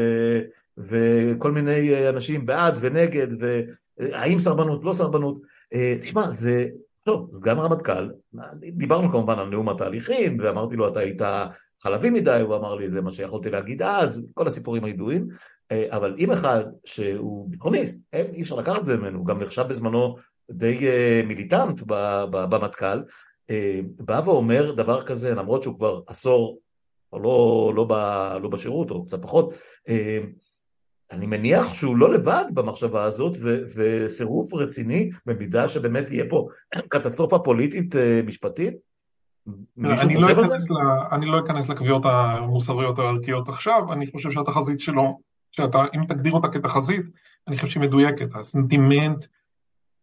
וכל מיני אנשים בעד ונגד, והאם סרבנות, לא סרבנות. אה, תשמע, זה, טוב, סגן רמטכ"ל, דיברנו כמובן על נאום התהליכים, ואמרתי לו, אתה היית חלבי מדי, הוא אמר לי, זה מה שיכולתי להגיד אז, כל הסיפורים הידועים, אה, אבל אם אחד שהוא ביטחוניסט, אי אפשר לקחת את זה ממנו, גם נחשב בזמנו די אה, מיליטנט במטכ"ל, אה, בא ואומר דבר כזה, למרות שהוא כבר עשור, או לא, לא, לא בשירות, או קצת פחות, אה, אני מניח שהוא לא לבד במחשבה הזאת, ו, וסירוף רציני, במידה שבאמת תהיה פה קטסטרופה פוליטית משפטית. אני לא, אכנס ל, אני לא אכנס לקביעות המוסריות הערכיות עכשיו, אני חושב שהתחזית שלו, שאתה, אם תגדיר אותה כתחזית, אני חושב שהיא מדויקת. הסנטימנט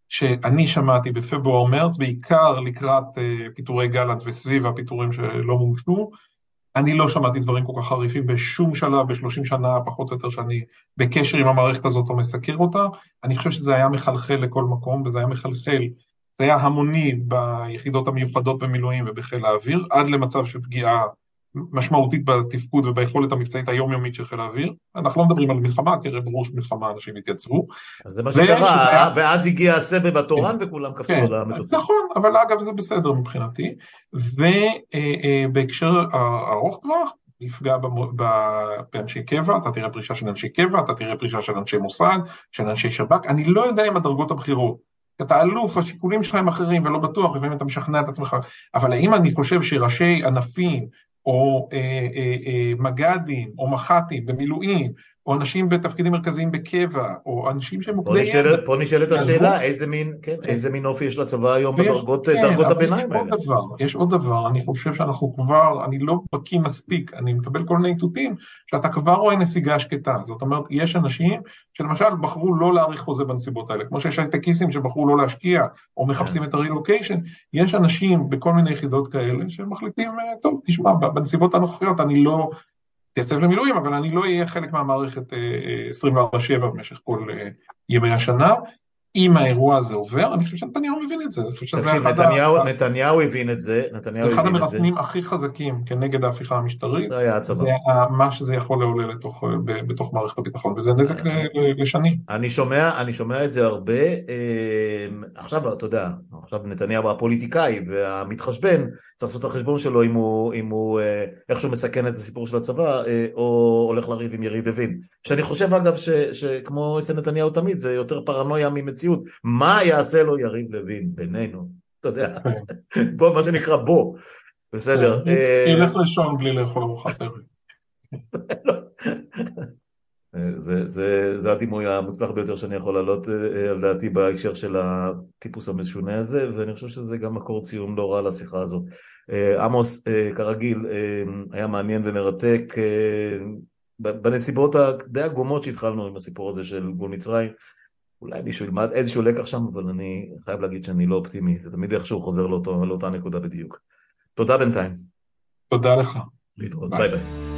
שאני שמעתי בפברואר-מרץ, בעיקר לקראת uh, פיטורי גלנט וסביב הפיטורים שלא מומשו, אני לא שמעתי דברים כל כך חריפים בשום שלב בשלושים שנה, פחות או יותר, שאני בקשר עם המערכת הזאת או מסקר אותה. אני חושב שזה היה מחלחל לכל מקום, וזה היה מחלחל, זה היה המוני ביחידות המיוחדות במילואים ובחיל האוויר, עד למצב של פגיעה משמעותית בתפקוד וביכולת המבצעית היומיומית של חיל האוויר. אנחנו לא מדברים על מלחמה, כי הרי ברור שמלחמה אנשים יתייצבו. אז זה מה שקרה, ואז הגיע הסבב התורן כן. וכולם קפצו כן, למטוסים. נכון, אבל אגב זה בסדר מבחינתי. ובהקשר ארוך טווח, נפגע באנשי קבע, אתה תראה פרישה של אנשי קבע, אתה תראה פרישה של אנשי מוסד, של אנשי שב"כ, אני לא יודע אם הדרגות הבכירות. אתה אלוף, השיקולים שלך הם אחרים ולא בטוח, לפעמים אתה משכנע את עצמך, אבל האם אני חושב שראשי ענפים או אה, אה, אה, מג"דים, או מח"טים במילואים, או אנשים בתפקידים מרכזיים בקבע, או אנשים שהם מוקדי ידע. פה נשאלת השאלה, איזה מין, כן, כן. איזה מין אופי יש לצבא היום בדרגות כן, הביניים האלה. יש עוד דבר, יש עוד דבר, אני חושב שאנחנו כבר, אני לא בקיא מספיק, אני מקבל כל מיני איתותים, שאתה כבר רואה נסיגה שקטה. זאת אומרת, יש אנשים שלמשל בחרו לא להאריך חוזה בנסיבות האלה, כמו שיש הייטקיסטים שבחרו לא להשקיע, או מחפשים כן. את הרילוקיישן, יש אנשים בכל מיני יחידות כאלה שמחליטים, אה, טוב, תשמע, בנסיבות הנוכחיות אני לא אתייצב למילואים, אבל אני לא אהיה חלק מהמערכת 24/7 אה, במשך כל אה, ימי השנה. אם האירוע הזה עובר, אני חושב שנתניהו מבין את זה, אחד נתניהו, ה... נתניהו הבין את זה, נתניהו זה אחד המרסנים הכי חזקים כנגד ההפיכה המשטרית, זה. זה מה שזה יכול לעולה לתוך, בתוך מערכת הביטחון, וזה נזק לשנים. אני שומע, אני שומע את זה הרבה, אה, עכשיו אתה יודע, עכשיו נתניהו הפוליטיקאי והמתחשבן, צריך לעשות את החשבון שלו אם הוא, אם הוא אה, איכשהו מסכן את הסיפור של הצבא, אה, או הולך לריב עם יריב לוין. שאני חושב אגב ש, שכמו אצל נתניהו תמיד, זה יותר פרנויה ממציאות. המציאות, מה יעשה לו יריב לוין בינינו, אתה יודע, כן. בוא, מה שנקרא בוא, בסדר. כן, אה, ילך לישון בלי לאכול ארוחת ערב. [LAUGHS] זה, זה, זה הדימוי המוצלח ביותר שאני יכול להעלות אה, על דעתי בהקשר של הטיפוס המשונה הזה, ואני חושב שזה גם מקור ציון לא רע לשיחה הזאת. אה, עמוס, כרגיל, היה מעניין ומרתק בנסיבות הדי עגומות שהתחלנו עם הסיפור הזה של גבול מצרים. אולי מישהו ילמד איזשהו לקח שם, אבל אני חייב להגיד שאני לא אופטימי, זה תמיד איכשהו חוזר לאותו, לאותה נקודה בדיוק. תודה בינתיים. תודה לך. להתראות, ביי ביי.